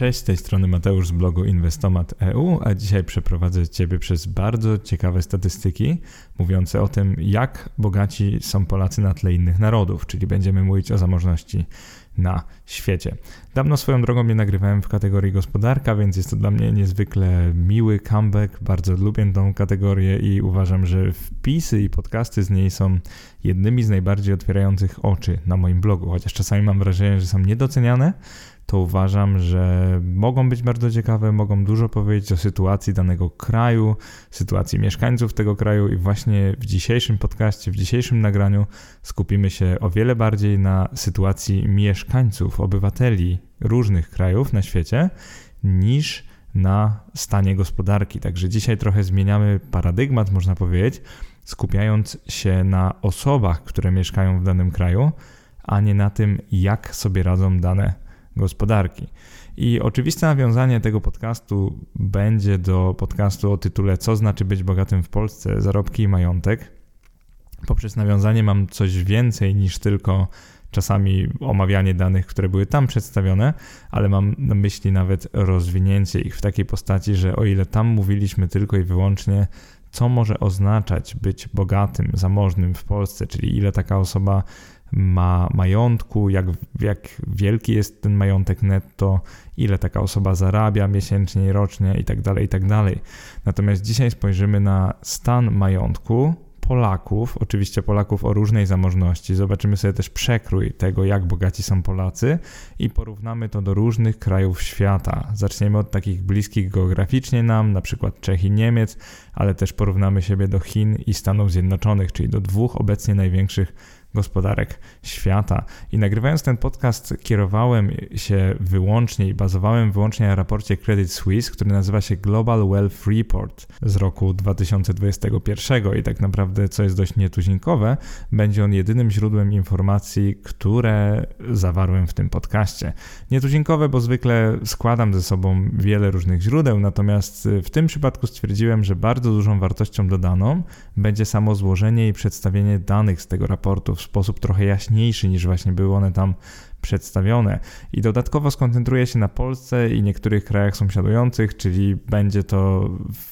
Cześć, z tej strony Mateusz z blogu Inwestomat.eu, a dzisiaj przeprowadzę Ciebie przez bardzo ciekawe statystyki mówiące o tym, jak bogaci są Polacy na tle innych narodów, czyli będziemy mówić o zamożności na świecie. Dawno swoją drogą nie nagrywałem w kategorii gospodarka, więc jest to dla mnie niezwykle miły comeback. Bardzo lubię tą kategorię i uważam, że wpisy i podcasty z niej są jednymi z najbardziej otwierających oczy na moim blogu, chociaż czasami mam wrażenie, że są niedoceniane to uważam, że mogą być bardzo ciekawe, mogą dużo powiedzieć o sytuacji danego kraju, sytuacji mieszkańców tego kraju i właśnie w dzisiejszym podcaście, w dzisiejszym nagraniu skupimy się o wiele bardziej na sytuacji mieszkańców, obywateli różnych krajów na świecie niż na stanie gospodarki. Także dzisiaj trochę zmieniamy paradygmat, można powiedzieć, skupiając się na osobach, które mieszkają w danym kraju, a nie na tym, jak sobie radzą dane gospodarki. I oczywiste nawiązanie tego podcastu będzie do podcastu o tytule Co znaczy być bogatym w Polsce? Zarobki i majątek. Poprzez nawiązanie mam coś więcej niż tylko czasami omawianie danych, które były tam przedstawione, ale mam na myśli nawet rozwinięcie ich w takiej postaci, że o ile tam mówiliśmy tylko i wyłącznie, co może oznaczać być bogatym, zamożnym w Polsce, czyli ile taka osoba ma majątku, jak, jak wielki jest ten majątek netto, ile taka osoba zarabia miesięcznie rocznie itd., tak itd. Tak Natomiast dzisiaj spojrzymy na stan majątku Polaków, oczywiście Polaków o różnej zamożności. Zobaczymy sobie też przekrój tego, jak bogaci są Polacy i porównamy to do różnych krajów świata. Zaczniemy od takich bliskich geograficznie nam, na przykład Czech i Niemiec, ale też porównamy siebie do Chin i Stanów Zjednoczonych, czyli do dwóch obecnie największych gospodarek świata. I nagrywając ten podcast, kierowałem się wyłącznie i bazowałem wyłącznie na raporcie Credit Suisse, który nazywa się Global Wealth Report z roku 2021. I tak naprawdę, co jest dość nietuzinkowe, będzie on jedynym źródłem informacji, które zawarłem w tym podcaście. Nietuzinkowe, bo zwykle składam ze sobą wiele różnych źródeł, natomiast w tym przypadku stwierdziłem, że bardzo dużą wartością dodaną będzie samo złożenie i przedstawienie danych z tego raportu w sposób trochę jaśniejszy niż właśnie były one tam przedstawione. I dodatkowo skoncentruję się na Polsce i niektórych krajach sąsiadujących, czyli będzie to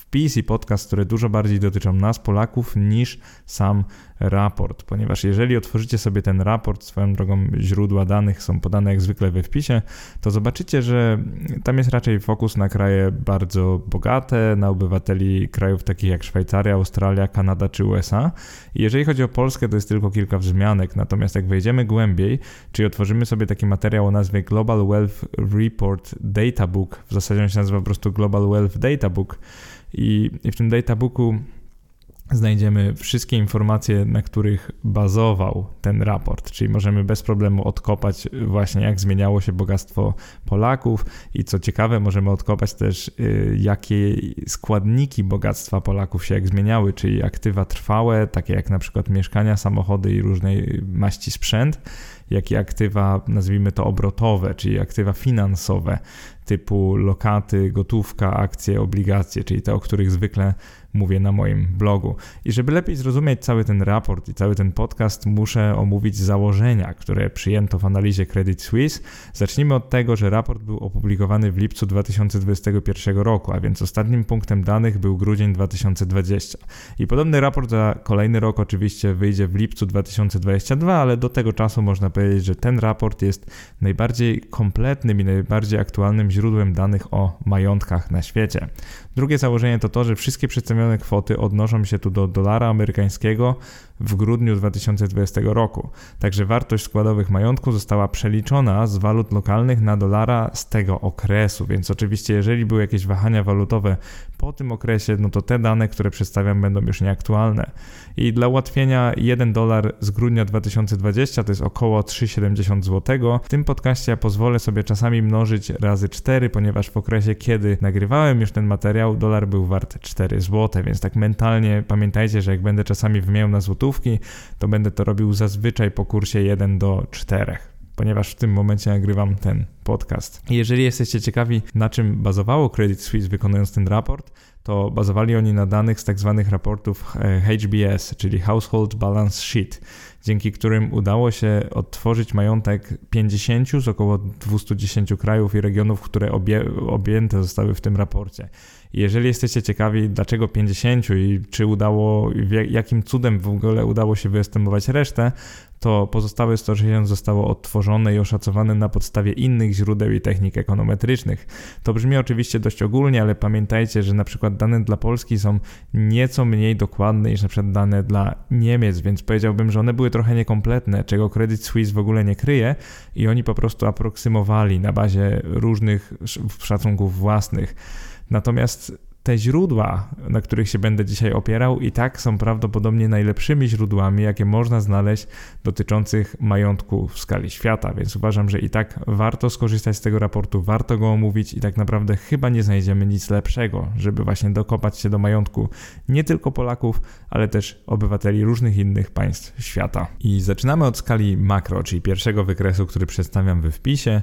wpis i podcast, które dużo bardziej dotyczą nas, Polaków, niż sam raport, ponieważ jeżeli otworzycie sobie ten raport, swoją drogą źródła danych są podane jak zwykle we wpisie, to zobaczycie, że tam jest raczej fokus na kraje bardzo bogate, na obywateli krajów takich jak Szwajcaria, Australia, Kanada czy USA. I jeżeli chodzi o Polskę, to jest tylko kilka wzmianek, natomiast jak wejdziemy głębiej, czyli otworzymy sobie taki materiał o nazwie Global Wealth Report Data Book, w zasadzie on się nazywa po prostu Global Wealth Data Book, i, w tym databooku znajdziemy wszystkie informacje, na których bazował ten raport, czyli możemy bez problemu odkopać właśnie jak zmieniało się bogactwo Polaków. I co ciekawe możemy odkopać też y, jakie składniki bogactwa Polaków się jak zmieniały, czyli aktywa trwałe, takie jak na przykład mieszkania, samochody i różnej maści sprzęt, jak i aktywa, nazwijmy to obrotowe, czyli aktywa finansowe, typu lokaty, gotówka, akcje, obligacje, czyli te, o których zwykle mówię na moim blogu. I żeby lepiej zrozumieć cały ten raport i cały ten podcast, muszę omówić założenia, które przyjęto w analizie Credit Suisse. Zacznijmy od tego, że raport był opublikowany w lipcu 2021 roku, a więc ostatnim punktem danych był grudzień 2020. I podobny raport za kolejny rok oczywiście wyjdzie w lipcu 2022, ale do tego czasu można powiedzieć, że ten raport jest najbardziej kompletnym i najbardziej aktualnym źródłem danych o majątkach na świecie. Drugie założenie to to, że wszystkie przedstawione kwoty odnoszą się tu do dolara amerykańskiego w grudniu 2020 roku. Także wartość składowych majątku została przeliczona z walut lokalnych na dolara z tego okresu, więc oczywiście jeżeli były jakieś wahania walutowe po tym okresie, no to te dane, które przedstawiam będą już nieaktualne. I dla ułatwienia 1 dolar z grudnia 2020 to jest około 3,70 zł. W tym podcaście ja pozwolę sobie czasami mnożyć razy 4, ponieważ w okresie, kiedy nagrywałem już ten materiał, dolar był wart 4 zł, więc tak mentalnie pamiętajcie, że jak będę czasami wymieniał na złotówki, to będę to robił zazwyczaj po kursie 1 do 4 ponieważ w tym momencie nagrywam ten podcast. Jeżeli jesteście ciekawi, na czym bazowało Credit Suisse wykonując ten raport, to bazowali oni na danych z tak zwanych raportów HBS, czyli Household Balance Sheet, dzięki którym udało się odtworzyć majątek 50 z około 210 krajów i regionów, które objęte zostały w tym raporcie. Jeżeli jesteście ciekawi, dlaczego 50 i czy udało, jakim cudem w ogóle udało się wyestymować resztę, to pozostałe 160 zostało odtworzone i oszacowane na podstawie innych źródeł i technik ekonometrycznych. To brzmi oczywiście dość ogólnie, ale pamiętajcie, że na przykład dane dla Polski są nieco mniej dokładne niż na przykład dane dla Niemiec, więc powiedziałbym, że one były trochę niekompletne, czego Credit Suisse w ogóle nie kryje i oni po prostu aproksymowali na bazie różnych szacunków własnych. Natomiast te źródła, na których się będę dzisiaj opierał, i tak są prawdopodobnie najlepszymi źródłami, jakie można znaleźć dotyczących majątku w skali świata, więc uważam, że i tak warto skorzystać z tego raportu, warto go omówić i tak naprawdę chyba nie znajdziemy nic lepszego, żeby właśnie dokopać się do majątku nie tylko Polaków, ale też obywateli różnych innych państw świata. I zaczynamy od skali makro, czyli pierwszego wykresu, który przedstawiam we wpisie.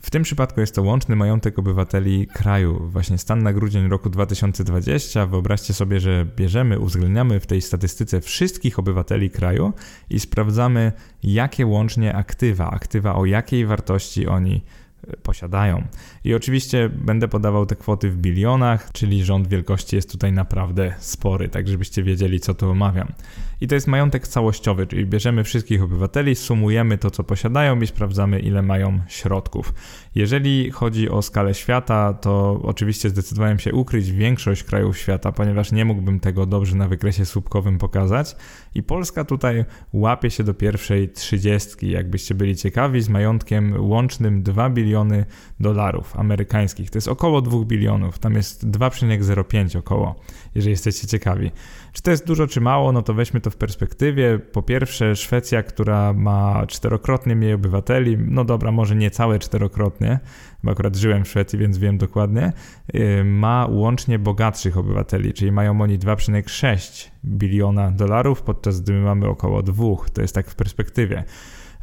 W tym przypadku jest to łączny majątek obywateli kraju. Właśnie stan na grudzień roku 2020. Wyobraźcie sobie, że bierzemy, uwzględniamy w tej statystyce wszystkich obywateli kraju i sprawdzamy, jakie łącznie aktywa, aktywa o jakiej wartości oni e, posiadają. I oczywiście będę podawał te kwoty w bilionach, czyli rząd wielkości jest tutaj naprawdę spory, tak żebyście wiedzieli, co tu omawiam. I to jest majątek całościowy, czyli bierzemy wszystkich obywateli, sumujemy to, co posiadają i sprawdzamy, ile mają środków. Jeżeli chodzi o skalę świata, to oczywiście zdecydowałem się ukryć większość krajów świata, ponieważ nie mógłbym tego dobrze na wykresie słupkowym pokazać. I Polska tutaj łapie się do pierwszej trzydziestki, jakbyście byli ciekawi, z majątkiem łącznym 2 biliony dolarów amerykańskich. To jest około 2 bilionów, tam jest 2,05 około, jeżeli jesteście ciekawi. Czy to jest dużo, czy mało? No to weźmy to w perspektywie. Po pierwsze, Szwecja, która ma czterokrotnie mniej obywateli, no dobra, może nie całe czterokrotnie, bo akurat żyłem w Szwecji, więc wiem dokładnie, y, ma łącznie bogatszych obywateli, czyli mają oni 2,6 biliona dolarów, podczas gdy my mamy około 2. To jest tak w perspektywie.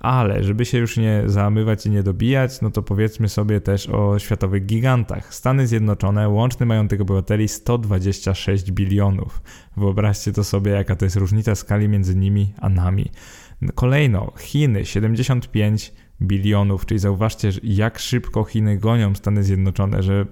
Ale żeby się już nie załamywać i nie dobijać, no to powiedzmy sobie też o światowych gigantach. Stany Zjednoczone łączny majątek obywateli 126 bilionów. Wyobraźcie to sobie, jaka to jest różnica skali między nimi a nami. Kolejno Chiny 75 bilionów, czyli zauważcie, jak szybko Chiny gonią Stany Zjednoczone, że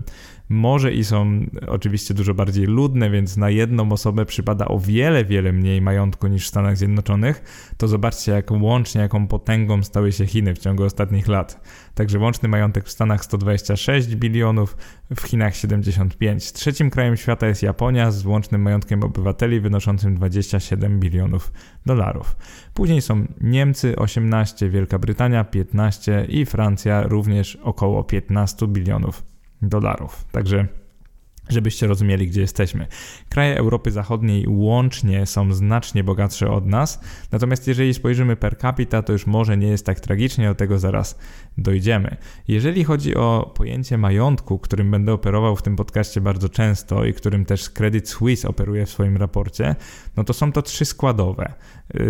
może i są oczywiście dużo bardziej ludne, więc na jedną osobę przypada o wiele, wiele mniej majątku niż w Stanach Zjednoczonych, to zobaczcie, jak łącznie, jaką potęgą stały się Chiny w ciągu ostatnich lat. Także łączny majątek w Stanach 126 bilionów, w Chinach 75. Trzecim krajem świata jest Japonia z łącznym majątkiem obywateli wynoszącym 27 bilionów dolarów. Później są Niemcy 18, Wielka Brytania 15 i Francja również około 15 bilionów dolarów. Także żebyście rozumieli, gdzie jesteśmy. Kraje Europy Zachodniej łącznie są znacznie bogatsze od nas, natomiast jeżeli spojrzymy per capita, to już może nie jest tak tragicznie, do tego zaraz dojdziemy. Jeżeli chodzi o pojęcie majątku, którym będę operował w tym podcaście bardzo często i którym też Credit Suisse operuje w swoim raporcie, no to są to trzy składowe.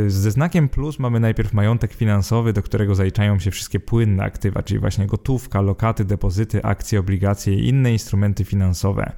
Ze znakiem plus mamy najpierw majątek finansowy, do którego zaliczają się wszystkie płynne aktywa, czyli właśnie gotówka, lokaty, depozyty, akcje, obligacje i inne instrumenty finansowe.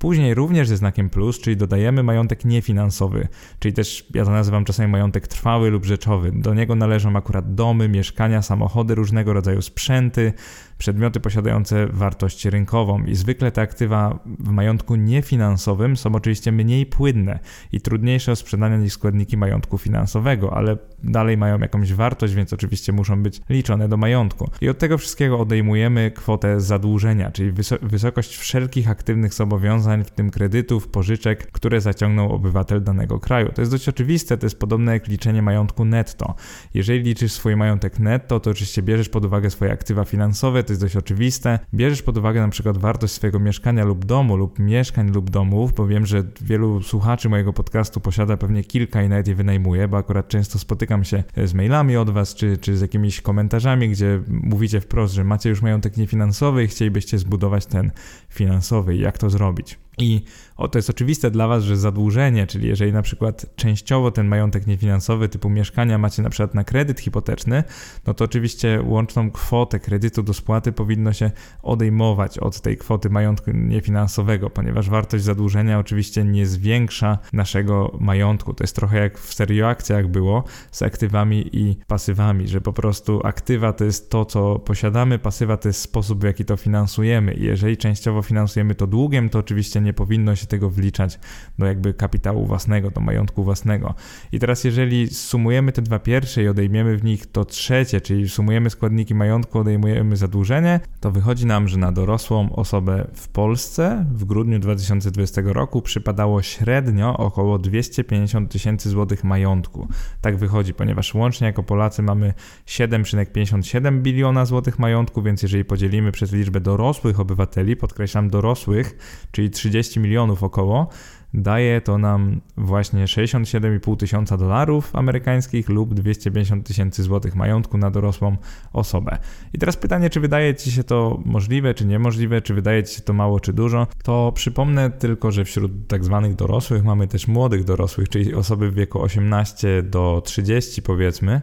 Później również ze znakiem plus, czyli dodajemy majątek niefinansowy, czyli też ja to nazywam czasami majątek trwały lub rzeczowy. Do niego należą akurat domy, mieszkania, samochody, różnego rodzaju sprzęty, przedmioty posiadające wartość rynkową i zwykle te aktywa w majątku niefinansowym są oczywiście mniej płynne i trudniejsze o sprzedanie niż składniki majątku finansowego, ale dalej mają jakąś wartość, więc oczywiście muszą być liczone do majątku. I od tego wszystkiego odejmujemy kwotę zadłużenia, czyli wysokość wszelkich aktywnych zobowiązań, w tym kredytów, pożyczek, które zaciągnął obywatel danego kraju. To jest dość oczywiste, to jest podobne jak liczenie majątku netto. Jeżeli liczysz swój majątek netto, to oczywiście bierzesz pod uwagę swoje aktywa finansowe, to jest dość oczywiste. Bierzesz pod uwagę na przykład wartość swojego mieszkania lub domu, lub mieszkań lub domów, bo wiem, że wielu słuchaczy mojego podcastu posiada pewnie kilka i nawet je wynajmuje, bo akurat często spotykam się z mailami od Was, czy, czy z jakimiś komentarzami, gdzie mówicie wprost, że macie już majątek niefinansowy i chcielibyście zbudować ten finansowy. Jak to zrobić? I o, to jest oczywiste dla Was, że zadłużenie, czyli jeżeli na przykład częściowo ten majątek niefinansowy typu mieszkania macie na przykład na kredyt hipoteczny, no to oczywiście łączną kwotę kredytu do spłaty powinno się odejmować od tej kwoty majątku niefinansowego, ponieważ wartość zadłużenia oczywiście nie zwiększa naszego majątku. To jest trochę jak w serioakcjach było z aktywami i pasywami, że po prostu aktywa to jest to, co posiadamy, pasywa to jest sposób, w jaki to finansujemy. I jeżeli częściowo finansujemy to długiem, to oczywiście nie powinno się tego wliczać do jakby kapitału własnego, do majątku własnego. I teraz jeżeli sumujemy te dwa pierwsze i odejmiemy w nich to trzecie, czyli sumujemy składniki majątku, odejmujemy zadłużenie, to wychodzi nam, że na dorosłą osobę w Polsce w grudniu 2020 roku przypadało średnio około 250 tysięcy złotych majątku. Tak wychodzi, ponieważ łącznie jako Polacy mamy 7,57 biliona złotych majątku, więc jeżeli podzielimy przez liczbę dorosłych obywateli, podkreślam dorosłych, czyli 30 milionów około, daje to nam właśnie 67,5 tysiąca dolarów amerykańskich lub 250 tysięcy złotych majątku na dorosłą osobę. I teraz pytanie, czy wydaje Ci się to możliwe, czy niemożliwe, czy wydaje Ci się to mało, czy dużo, to przypomnę tylko, że wśród tak zwanych dorosłych mamy też młodych dorosłych, czyli osoby w wieku 18 do 30 powiedzmy,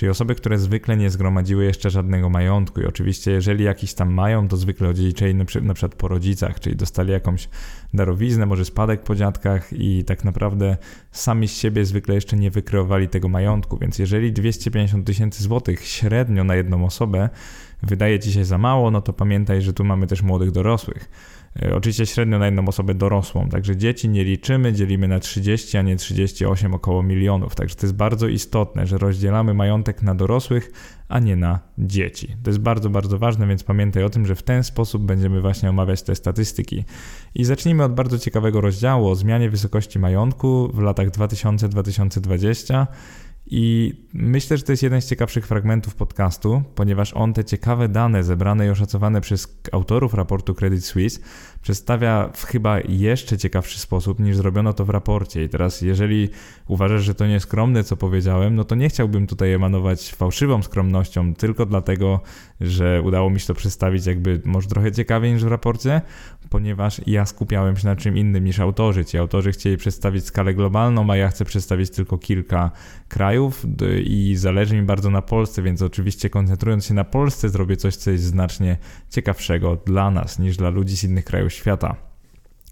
czyli osoby, które zwykle nie zgromadziły jeszcze żadnego majątku i oczywiście jeżeli jakiś tam mają, to zwykle odziedziczyli na przykład po rodzicach, czyli dostali jakąś darowiznę, może spadek po dziadkach i tak naprawdę sami z siebie zwykle jeszcze nie wykreowali tego majątku, więc jeżeli 250 tysięcy złotych średnio na jedną osobę wydaje Ci się za mało, no to pamiętaj, że tu mamy też młodych dorosłych. E, oczywiście średnio na jedną osobę dorosłą, także dzieci nie liczymy, dzielimy na 30, a nie 38 około milionów. Także to jest bardzo istotne, że rozdzielamy majątek na dorosłych, a nie na dzieci. To jest bardzo, bardzo ważne, więc pamiętaj o tym, że w ten sposób będziemy właśnie omawiać te statystyki. I zacznijmy od bardzo ciekawego rozdziału o zmianie wysokości majątku w latach 2000-2020. I myślę, że to jest jeden z ciekawszych fragmentów podcastu, ponieważ on te ciekawe dane zebrane i oszacowane przez autorów raportu Credit Suisse przedstawia w chyba jeszcze ciekawszy sposób niż zrobiono to w raporcie. I teraz, jeżeli uważasz, że to nieskromne, co powiedziałem, no to nie chciałbym tutaj emanować fałszywą skromnością, tylko dlatego, że udało mi się to przedstawić jakby może trochę ciekawiej niż w raporcie, ponieważ ja skupiałem się na czym innym niż autorzy. Ci autorzy chcieli przedstawić skalę globalną, a ja chcę przedstawić tylko kilka krajów i zależy mi bardzo na Polsce, więc oczywiście koncentrując się na Polsce zrobię coś, co jest znacznie ciekawszego dla nas niż dla ludzi z innych krajów świata.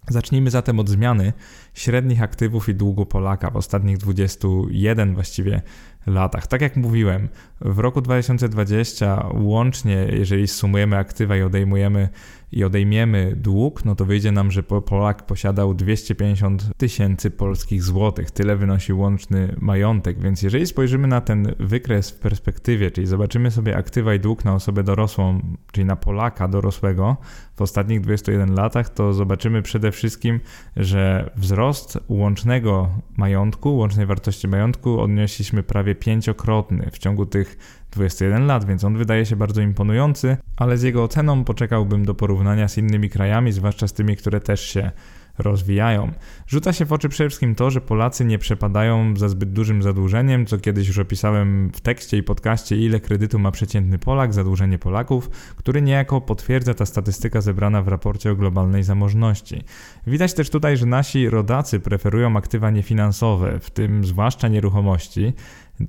Zacznijmy zatem od zmiany średnich aktywów i długu Polaka w ostatnich 21 właściwie latach. Tak jak mówiłem, w roku 2020 łącznie, jeżeli sumujemy aktywa i odejmujemy i odejmiemy dług, no to wyjdzie nam, że Polak posiadał 250 tysięcy polskich złotych. Tyle wynosi łączny majątek, więc jeżeli spojrzymy na ten wykres w perspektywie, czyli zobaczymy sobie aktywa i dług na osobę dorosłą, czyli na Polaka dorosłego w ostatnich 21 latach, to zobaczymy przede wszystkim, że wzrost łącznego majątku, łącznej wartości majątku odnieśliśmy prawie pięciokrotny w ciągu tych 21 lat, więc on wydaje się bardzo imponujący, ale z jego oceną poczekałbym do porównania z innymi krajami, zwłaszcza z tymi, które też się rozwijają. Rzuca się w oczy przede wszystkim to, że Polacy nie przepadają za zbyt dużym zadłużeniem, co kiedyś już opisałem w tekście i podcaście, ile kredytu ma przeciętny Polak, zadłużenie Polaków, który niejako potwierdza ta statystyka zebrana w raporcie o globalnej zamożności. Widać też tutaj, że nasi rodacy preferują aktywa niefinansowe, w tym zwłaszcza nieruchomości,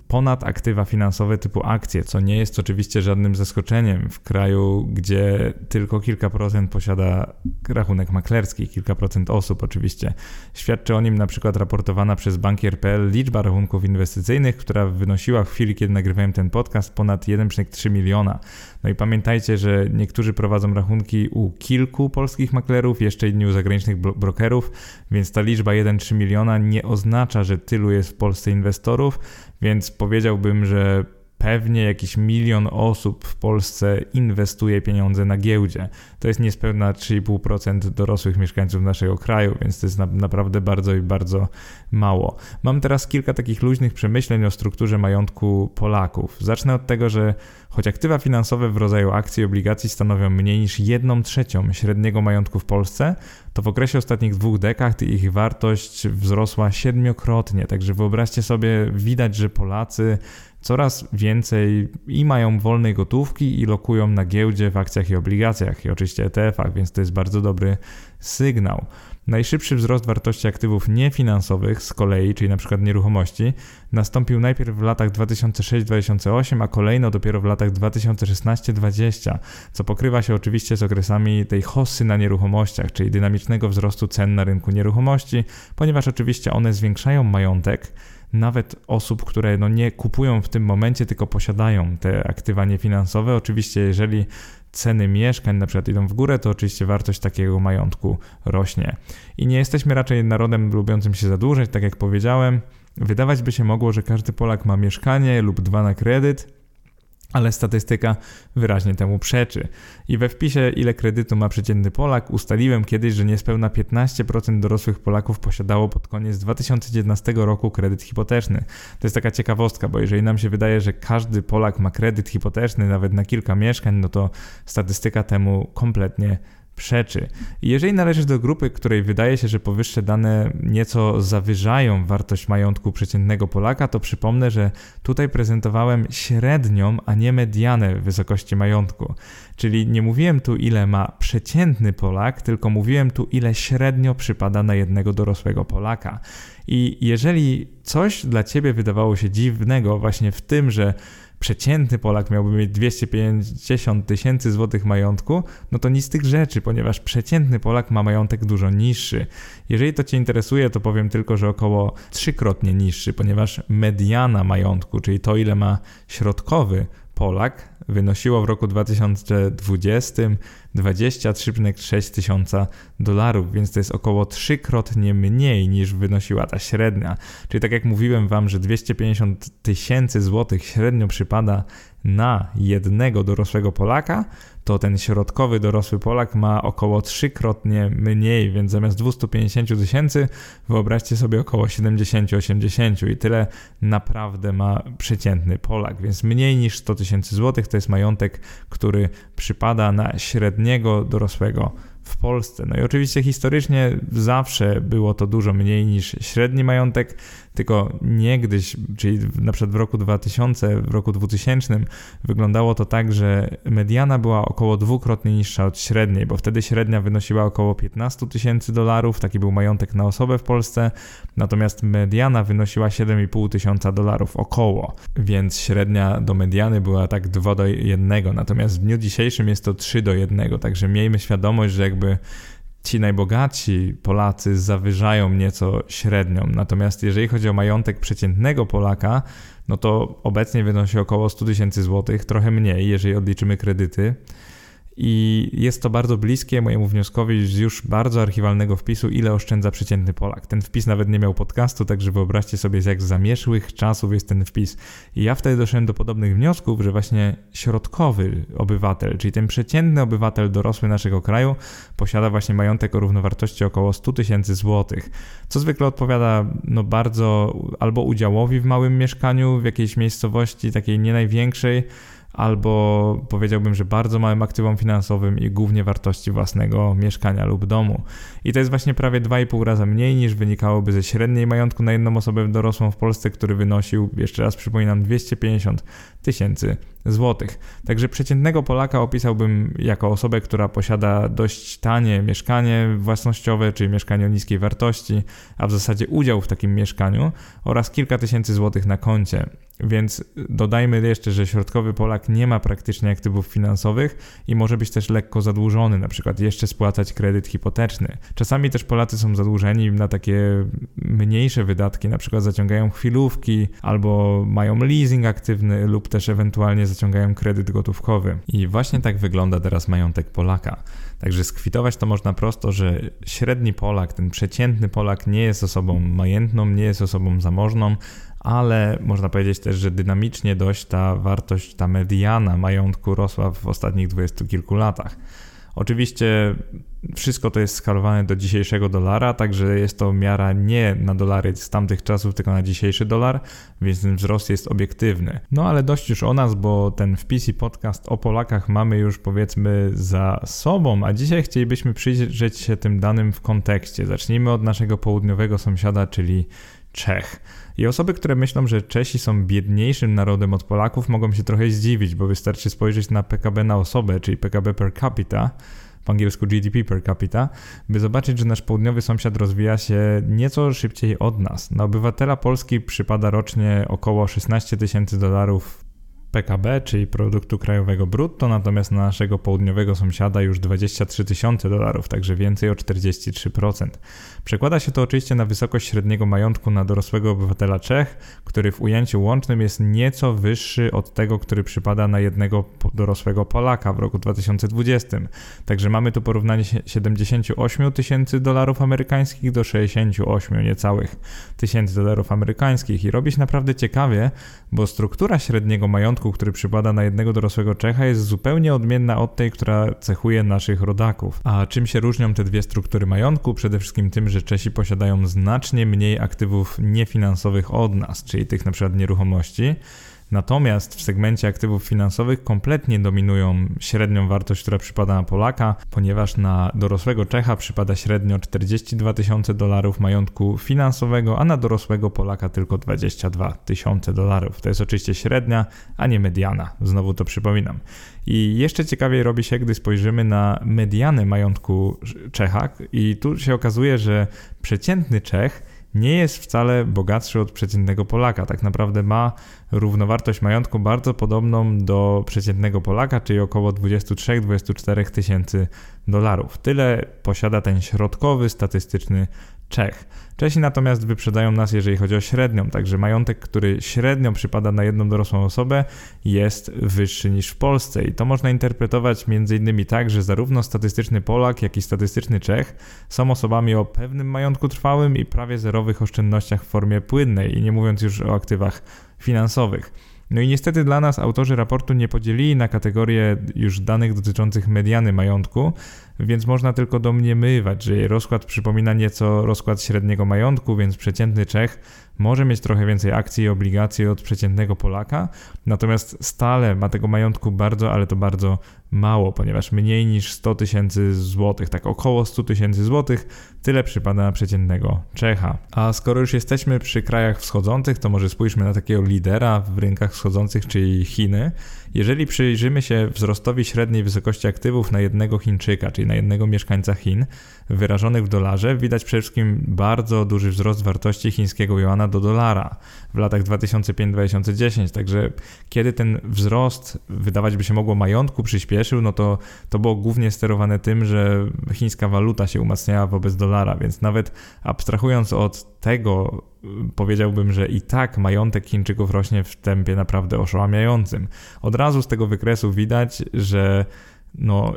ponad aktywa finansowe typu akcje, co nie jest oczywiście żadnym zaskoczeniem w kraju, gdzie tylko kilka procent posiada rachunek maklerski, kilka procent osób oczywiście. Świadczy o nim na przykład raportowana przez bankier.pl liczba rachunków inwestycyjnych, która wynosiła w chwili, kiedy nagrywałem ten podcast ponad 1,3 miliona. No i pamiętajcie, że niektórzy prowadzą rachunki u kilku polskich maklerów, jeszcze inni u zagranicznych brokerów, więc ta liczba 1,3 miliona nie oznacza, że tylu jest w Polsce inwestorów, więc powiedziałbym, że pewnie jakiś milion osób w Polsce inwestuje pieniądze na giełdzie. To jest niespełna 3,5% dorosłych mieszkańców naszego kraju, więc to jest na, naprawdę bardzo i bardzo mało. Mam teraz kilka takich luźnych przemyśleń o strukturze majątku Polaków. Zacznę od tego, że choć aktywa finansowe w rodzaju akcji i obligacji stanowią mniej niż 1 trzecią średniego majątku w Polsce, to w okresie ostatnich dwóch dekad ich wartość wzrosła siedmiokrotnie. Także wyobraźcie sobie, widać, że Polacy coraz więcej i mają wolnej gotówki i lokują na giełdzie w akcjach i obligacjach i oczywiście ETF-ach, więc to jest bardzo dobry sygnał. Najszybszy wzrost wartości aktywów niefinansowych z kolei, czyli np. nieruchomości, nastąpił najpierw w latach 2006-2008, a kolejno dopiero w latach 2016-2020, co pokrywa się oczywiście z okresami tej hossy na nieruchomościach, czyli dynamicznego wzrostu cen na rynku nieruchomości, ponieważ oczywiście one zwiększają majątek, nawet osób, które no nie kupują w tym momencie, tylko posiadają te aktywa niefinansowe. Oczywiście, jeżeli ceny mieszkań na przykład idą w górę, to oczywiście wartość takiego majątku rośnie. I nie jesteśmy raczej narodem lubiącym się zadłużać, tak jak powiedziałem. Wydawać by się mogło, że każdy Polak ma mieszkanie lub dwa na kredyt, ale statystyka wyraźnie temu przeczy. I we wpisie, ile kredytu ma przeciętny Polak, ustaliłem kiedyś, że niespełna 15% dorosłych Polaków posiadało pod koniec 2019 roku kredyt hipoteczny. To jest taka ciekawostka, bo jeżeli nam się wydaje, że każdy Polak ma kredyt hipoteczny nawet na kilka mieszkań, no to statystyka temu kompletnie przeczy. Jeżeli należysz do grupy, której wydaje się, że powyższe dane nieco zawyżają wartość majątku przeciętnego Polaka, to przypomnę, że tutaj prezentowałem średnią, a nie medianę wysokości majątku. Czyli nie mówiłem tu, ile ma przeciętny Polak, tylko mówiłem tu, ile średnio przypada na jednego dorosłego Polaka. I jeżeli coś dla ciebie wydawało się dziwnego właśnie w tym, że przeciętny Polak miałby mieć 250 tysięcy złotych majątku, no to nic z tych rzeczy, ponieważ przeciętny Polak ma majątek dużo niższy. Jeżeli to Cię interesuje, to powiem tylko, że około trzykrotnie niższy, ponieważ mediana majątku, czyli to ile ma środkowy Polak, wynosiło w roku 2020 23,6 tysiąca dolarów, więc to jest około trzykrotnie mniej niż wynosiła ta średnia. Czyli tak jak mówiłem Wam, że 250 tysięcy złotych średnio przypada na jednego dorosłego Polaka, to ten środkowy dorosły Polak ma około trzykrotnie mniej, więc zamiast 250 tysięcy wyobraźcie sobie około 70-80 i tyle naprawdę ma przeciętny Polak, więc mniej niż 100 tysięcy złotych to jest majątek, który przypada na średniego dorosłego w Polsce. No i oczywiście historycznie zawsze było to dużo mniej niż średni majątek, tylko niegdyś, czyli na przykład w roku 2000, w roku 2000 wyglądało to tak, że mediana była około dwukrotnie niższa od średniej, bo wtedy średnia wynosiła około 15 tysięcy dolarów, taki był majątek na osobę w Polsce, natomiast mediana wynosiła 7,5 tysiąca dolarów około, więc średnia do mediany była tak 2 do 1, natomiast w dniu dzisiejszym jest to 3 do 1, także miejmy świadomość, że jakby ci najbogatsi Polacy zawyżają nieco średnią. Natomiast jeżeli chodzi o majątek przeciętnego Polaka, no to obecnie wynosi około 100 tysięcy złotych, trochę mniej, jeżeli odliczymy kredyty i jest to bardzo bliskie mojemu wnioskowi z już bardzo archiwalnego wpisu, ile oszczędza przeciętny Polak. Ten wpis nawet nie miał podcastu, także wyobraźcie sobie, z jak zamieszłych czasów jest ten wpis. I ja wtedy doszedłem do podobnych wniosków, że właśnie środkowy obywatel, czyli ten przeciętny obywatel dorosły naszego kraju, posiada właśnie majątek o równowartości około 100 tysięcy złotych, co zwykle odpowiada no bardzo albo udziałowi w małym mieszkaniu w jakiejś miejscowości, takiej nie największej, albo powiedziałbym, że bardzo małym aktywom finansowym i głównie wartości własnego mieszkania lub domu. I to jest właśnie prawie 2,5 raza mniej niż wynikałoby ze średniej majątku na jedną osobę dorosłą w Polsce, który wynosił, jeszcze raz przypominam, 250 tysięcy złotych. Także przeciętnego Polaka opisałbym jako osobę, która posiada dość tanie mieszkanie własnościowe, czyli mieszkanie o niskiej wartości, a w zasadzie udział w takim mieszkaniu oraz kilka tysięcy złotych na koncie. Więc dodajmy jeszcze, że środkowy Polak nie ma praktycznie aktywów finansowych i może być też lekko zadłużony, na przykład jeszcze spłacać kredyt hipoteczny. Czasami też Polacy są zadłużeni na takie mniejsze wydatki, na przykład zaciągają chwilówki albo mają leasing aktywny lub też ewentualnie zaciągają kredyt gotówkowy. I właśnie tak wygląda teraz majątek Polaka. Także skwitować to można prosto, że średni Polak, ten przeciętny Polak nie jest osobą majętną, nie jest osobą zamożną, ale można powiedzieć też, że dynamicznie dość ta wartość, ta mediana majątku rosła w ostatnich dwudziestu kilku latach. Oczywiście wszystko to jest skalowane do dzisiejszego dolara, także jest to miara nie na dolary z tamtych czasów, tylko na dzisiejszy dolar, więc ten wzrost jest obiektywny. No ale dość już o nas, bo ten wpis i podcast o Polakach mamy już powiedzmy za sobą, a dzisiaj chcielibyśmy przyjrzeć się tym danym w kontekście. Zacznijmy od naszego południowego sąsiada, czyli Czech. I osoby, które myślą, że Czesi są biedniejszym narodem od Polaków, mogą się trochę zdziwić, bo wystarczy spojrzeć na PKB na osobę, czyli PKB per capita, po angielsku GDP per capita, by zobaczyć, że nasz południowy sąsiad rozwija się nieco szybciej od nas. Na obywatela Polski przypada rocznie około 16 tysięcy dolarów PKB, czyli produktu krajowego brutto, natomiast na naszego południowego sąsiada już 23 tysiące dolarów, także więcej o 43%. Przekłada się to oczywiście na wysokość średniego majątku na dorosłego obywatela Czech, który w ujęciu łącznym jest nieco wyższy od tego, który przypada na jednego dorosłego Polaka w roku 2020. Także mamy tu porównanie 78 tysięcy dolarów amerykańskich do 68 niecałych tysięcy dolarów amerykańskich i robi się naprawdę ciekawie, bo struktura średniego majątku, który przypada na jednego dorosłego Czecha jest zupełnie odmienna od tej, która cechuje naszych rodaków. A czym się różnią te dwie struktury majątku? Przede wszystkim tym, że Czesi posiadają znacznie mniej aktywów niefinansowych od nas, czyli tych na przykład nieruchomości, Natomiast w segmencie aktywów finansowych kompletnie dominują średnią wartość, która przypada na Polaka, ponieważ na dorosłego Czecha przypada średnio 42 tysiące dolarów majątku finansowego, a na dorosłego Polaka tylko 22 tysiące dolarów. To jest oczywiście średnia, a nie mediana. Znowu to przypominam. I jeszcze ciekawiej robi się, gdy spojrzymy na mediany majątku Czecha, i tu się okazuje, że przeciętny Czech nie jest wcale bogatszy od przeciętnego Polaka. Tak naprawdę ma równowartość majątku bardzo podobną do przeciętnego Polaka, czyli około 23-24 tysięcy dolarów. Tyle posiada ten środkowy statystyczny Czech. Czesi natomiast wyprzedają nas, jeżeli chodzi o średnią, także majątek, który średnio przypada na jedną dorosłą osobę, jest wyższy niż w Polsce. I to można interpretować innymi tak, że zarówno statystyczny Polak, jak i statystyczny Czech są osobami o pewnym majątku trwałym i prawie zerowych oszczędnościach w formie płynnej, i nie mówiąc już o aktywach finansowych. No i niestety dla nas autorzy raportu nie podzielili na kategorie już danych dotyczących mediany majątku, więc można tylko domniemywać, że jej rozkład przypomina nieco rozkład średniego majątku, więc przeciętny Czech może mieć trochę więcej akcji i obligacji od przeciętnego Polaka, natomiast stale ma tego majątku bardzo, ale to bardzo mało, ponieważ mniej niż 100 tysięcy złotych, tak około 100 tysięcy złotych, tyle przypada na przeciętnego Czecha. A skoro już jesteśmy przy krajach wschodzących, to może spójrzmy na takiego lidera w rynkach wschodzących, czyli Chiny. Jeżeli przyjrzymy się wzrostowi średniej wysokości aktywów na jednego Chińczyka, czyli na jednego mieszkańca Chin, wyrażonych w dolarze, widać przede wszystkim bardzo duży wzrost wartości chińskiego juana do dolara w latach 2005-2010. Także kiedy ten wzrost, wydawać by się mogło, majątku przyspieszył, no to to było głównie sterowane tym, że chińska waluta się umacniała wobec dolara, więc nawet abstrahując od tego, powiedziałbym, że i tak majątek Chińczyków rośnie w tempie naprawdę oszałamiającym. Od razu z tego wykresu widać, że no,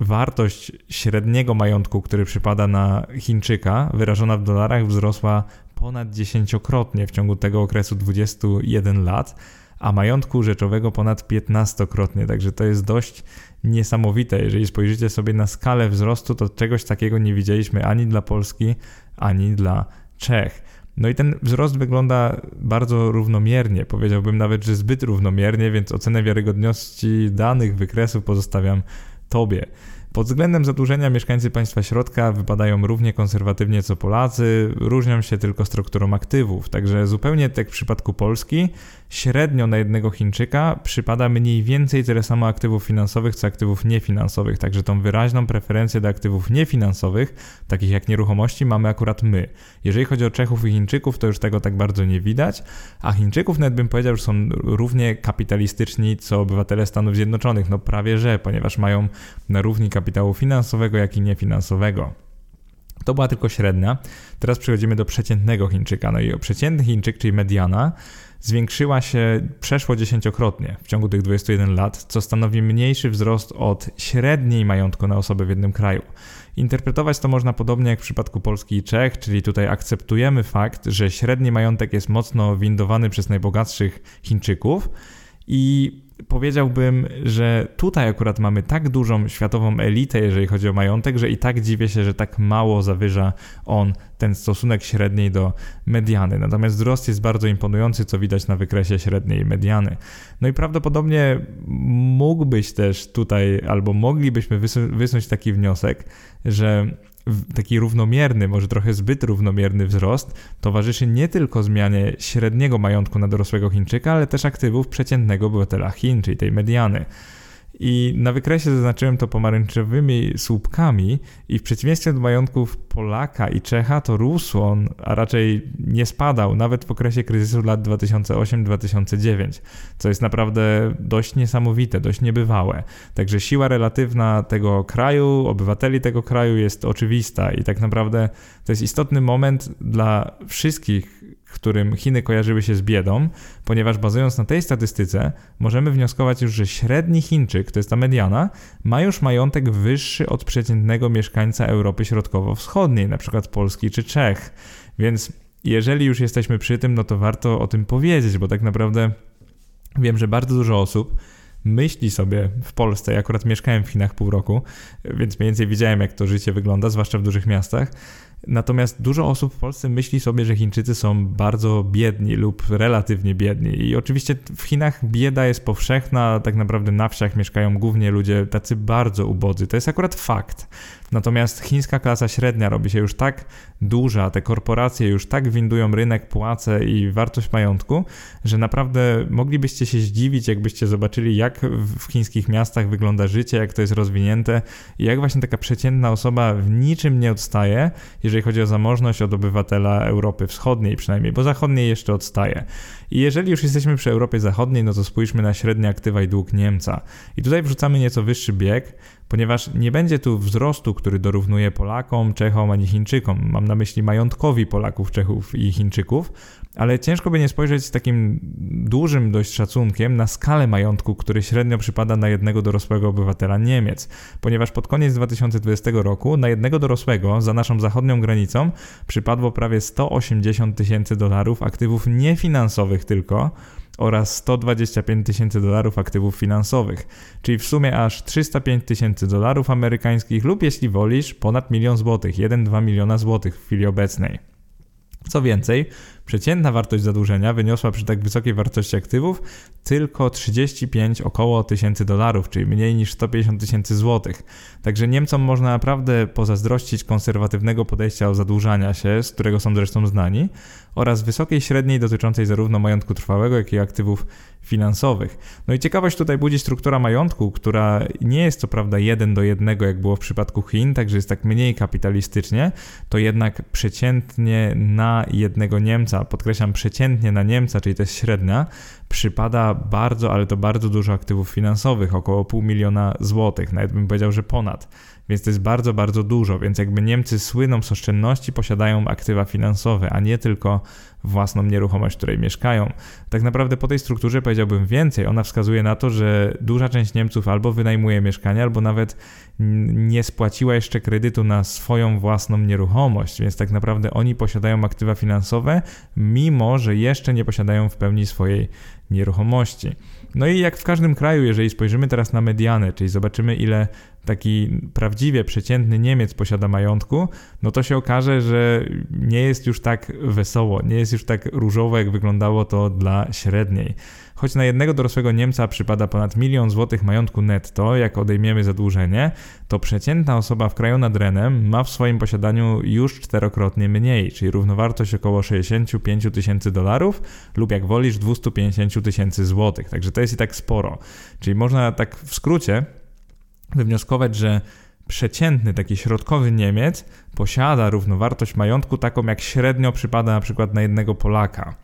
wartość średniego majątku, który przypada na Chińczyka, wyrażona w dolarach, wzrosła ponad dziesięciokrotnie w ciągu tego okresu 21 lat, a majątku rzeczowego ponad 15-krotnie. Także to jest dość niesamowite. Jeżeli spojrzycie sobie na skalę wzrostu, to czegoś takiego nie widzieliśmy ani dla Polski, ani dla Czech. No i ten wzrost wygląda bardzo równomiernie, powiedziałbym nawet, że zbyt równomiernie, więc ocenę wiarygodności danych wykresów pozostawiam Tobie. Pod względem zadłużenia mieszkańcy państwa środka wypadają równie konserwatywnie co Polacy, różnią się tylko strukturą aktywów. Także zupełnie tak w przypadku Polski, średnio na jednego Chińczyka przypada mniej więcej tyle samo aktywów finansowych, co aktywów niefinansowych. Także tą wyraźną preferencję do aktywów niefinansowych, takich jak nieruchomości, mamy akurat my. Jeżeli chodzi o Czechów i Chińczyków, to już tego tak bardzo nie widać, a Chińczyków nawet bym powiedział, że są równie kapitalistyczni co obywatele Stanów Zjednoczonych. No prawie że, ponieważ mają na równi kapitału finansowego, jak i niefinansowego. To była tylko średnia. Teraz przechodzimy do przeciętnego Chińczyka. No i przeciętny Chińczyk, czyli mediana, zwiększyła się przeszło dziesięciokrotnie w ciągu tych 21 lat, co stanowi mniejszy wzrost od średniej majątku na osobę w jednym kraju. Interpretować to można podobnie jak w przypadku Polski i Czech, czyli tutaj akceptujemy fakt, że średni majątek jest mocno windowany przez najbogatszych Chińczyków i powiedziałbym, że tutaj akurat mamy tak dużą światową elitę, jeżeli chodzi o majątek, że i tak dziwię się, że tak mało zawyża on ten stosunek średniej do mediany. Natomiast wzrost jest bardzo imponujący, co widać na wykresie średniej mediany. No i prawdopodobnie mógłbyś też tutaj, albo moglibyśmy wysnuć taki wniosek, że taki równomierny, może trochę zbyt równomierny wzrost towarzyszy nie tylko zmianie średniego majątku na dorosłego Chińczyka, ale też aktywów przeciętnego obywatela Chin, czyli tej mediany. I na wykresie zaznaczyłem to pomarańczowymi słupkami i w przeciwieństwie do majątków Polaka i Czecha to rósł on, a raczej nie spadał, nawet w okresie kryzysu lat 2008-2009, co jest naprawdę dość niesamowite, dość niebywałe. Także siła relatywna tego kraju, obywateli tego kraju jest oczywista i tak naprawdę to jest istotny moment dla wszystkich którym Chiny kojarzyły się z biedą, ponieważ bazując na tej statystyce możemy wnioskować już, że średni Chińczyk, to jest ta mediana, ma już majątek wyższy od przeciętnego mieszkańca Europy Środkowo-Wschodniej, przykład Polski czy Czech. Więc jeżeli już jesteśmy przy tym, no to warto o tym powiedzieć, bo tak naprawdę wiem, że bardzo dużo osób myśli sobie w Polsce, ja akurat mieszkałem w Chinach pół roku, więc mniej więcej widziałem, jak to życie wygląda, zwłaszcza w dużych miastach, Natomiast dużo osób w Polsce myśli sobie, że Chińczycy są bardzo biedni lub relatywnie biedni. I oczywiście w Chinach bieda jest powszechna, tak naprawdę na wsiach mieszkają głównie ludzie tacy bardzo ubodzy. To jest akurat fakt. Natomiast chińska klasa średnia robi się już tak duża, te korporacje już tak windują rynek, płace i wartość majątku, że naprawdę moglibyście się zdziwić, jakbyście zobaczyli, jak w chińskich miastach wygląda życie, jak to jest rozwinięte i jak właśnie taka przeciętna osoba w niczym nie odstaje, jeżeli chodzi o zamożność od obywatela Europy Wschodniej przynajmniej, bo zachodniej jeszcze odstaje. I jeżeli już jesteśmy przy Europie Zachodniej, no to spójrzmy na średnie aktywa i dług Niemca. I tutaj wrzucamy nieco wyższy bieg, ponieważ nie będzie tu wzrostu, który dorównuje Polakom, Czechom ani Chińczykom. Mam na myśli majątkowi Polaków, Czechów i Chińczyków, ale ciężko by nie spojrzeć z takim dużym dość szacunkiem na skalę majątku, który średnio przypada na jednego dorosłego obywatela Niemiec, ponieważ pod koniec 2020 roku na jednego dorosłego za naszą zachodnią granicą przypadło prawie 180 tysięcy dolarów aktywów niefinansowych tylko, oraz 125 tysięcy dolarów aktywów finansowych, czyli w sumie aż 305 tysięcy dolarów amerykańskich lub jeśli wolisz ponad milion złotych, 1-2 miliona złotych w chwili obecnej. Co więcej, Przeciętna wartość zadłużenia wyniosła przy tak wysokiej wartości aktywów tylko 35 około tysięcy dolarów, czyli mniej niż 150 tysięcy złotych. Także Niemcom można naprawdę pozazdrościć konserwatywnego podejścia o zadłużania się, z którego są zresztą znani, oraz wysokiej średniej dotyczącej zarówno majątku trwałego, jak i aktywów finansowych. No i ciekawość tutaj budzi struktura majątku, która nie jest co prawda jeden do jednego, jak było w przypadku Chin, także jest tak mniej kapitalistycznie, to jednak przeciętnie na jednego Niemca podkreślam przeciętnie na Niemca, czyli to jest średnia, przypada bardzo, ale to bardzo dużo aktywów finansowych, około pół miliona złotych, nawet bym powiedział, że ponad. Więc to jest bardzo, bardzo dużo. Więc jakby Niemcy słyną z oszczędności, posiadają aktywa finansowe, a nie tylko własną nieruchomość, w której mieszkają. Tak naprawdę po tej strukturze powiedziałbym więcej. Ona wskazuje na to, że duża część Niemców albo wynajmuje mieszkania, albo nawet nie spłaciła jeszcze kredytu na swoją własną nieruchomość, więc tak naprawdę oni posiadają aktywa finansowe, mimo że jeszcze nie posiadają w pełni swojej nieruchomości. No i jak w każdym kraju, jeżeli spojrzymy teraz na medianę, czyli zobaczymy ile taki prawdziwie przeciętny Niemiec posiada majątku, no to się okaże, że nie jest już tak wesoło, nie jest już tak różowo, jak wyglądało to dla średniej. Choć na jednego dorosłego Niemca przypada ponad milion złotych majątku netto, jak odejmiemy zadłużenie, to przeciętna osoba w kraju nad Renem ma w swoim posiadaniu już czterokrotnie mniej, czyli równowartość około 65 tysięcy dolarów lub jak wolisz 250 tysięcy złotych. Także to jest i tak sporo. Czyli można tak w skrócie wywnioskować, że przeciętny, taki środkowy Niemiec posiada równowartość majątku taką, jak średnio przypada na przykład na jednego Polaka.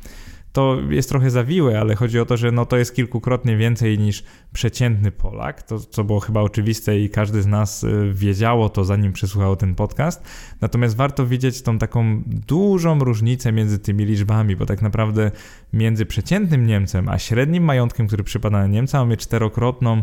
To jest trochę zawiłe, ale chodzi o to, że no to jest kilkukrotnie więcej niż przeciętny Polak, to co było chyba oczywiste i każdy z nas y, wiedziało to zanim przesłuchał ten podcast. Natomiast warto widzieć tą taką dużą różnicę między tymi liczbami, bo tak naprawdę między przeciętnym Niemcem a średnim majątkiem, który przypada na Niemca, mamy czterokrotną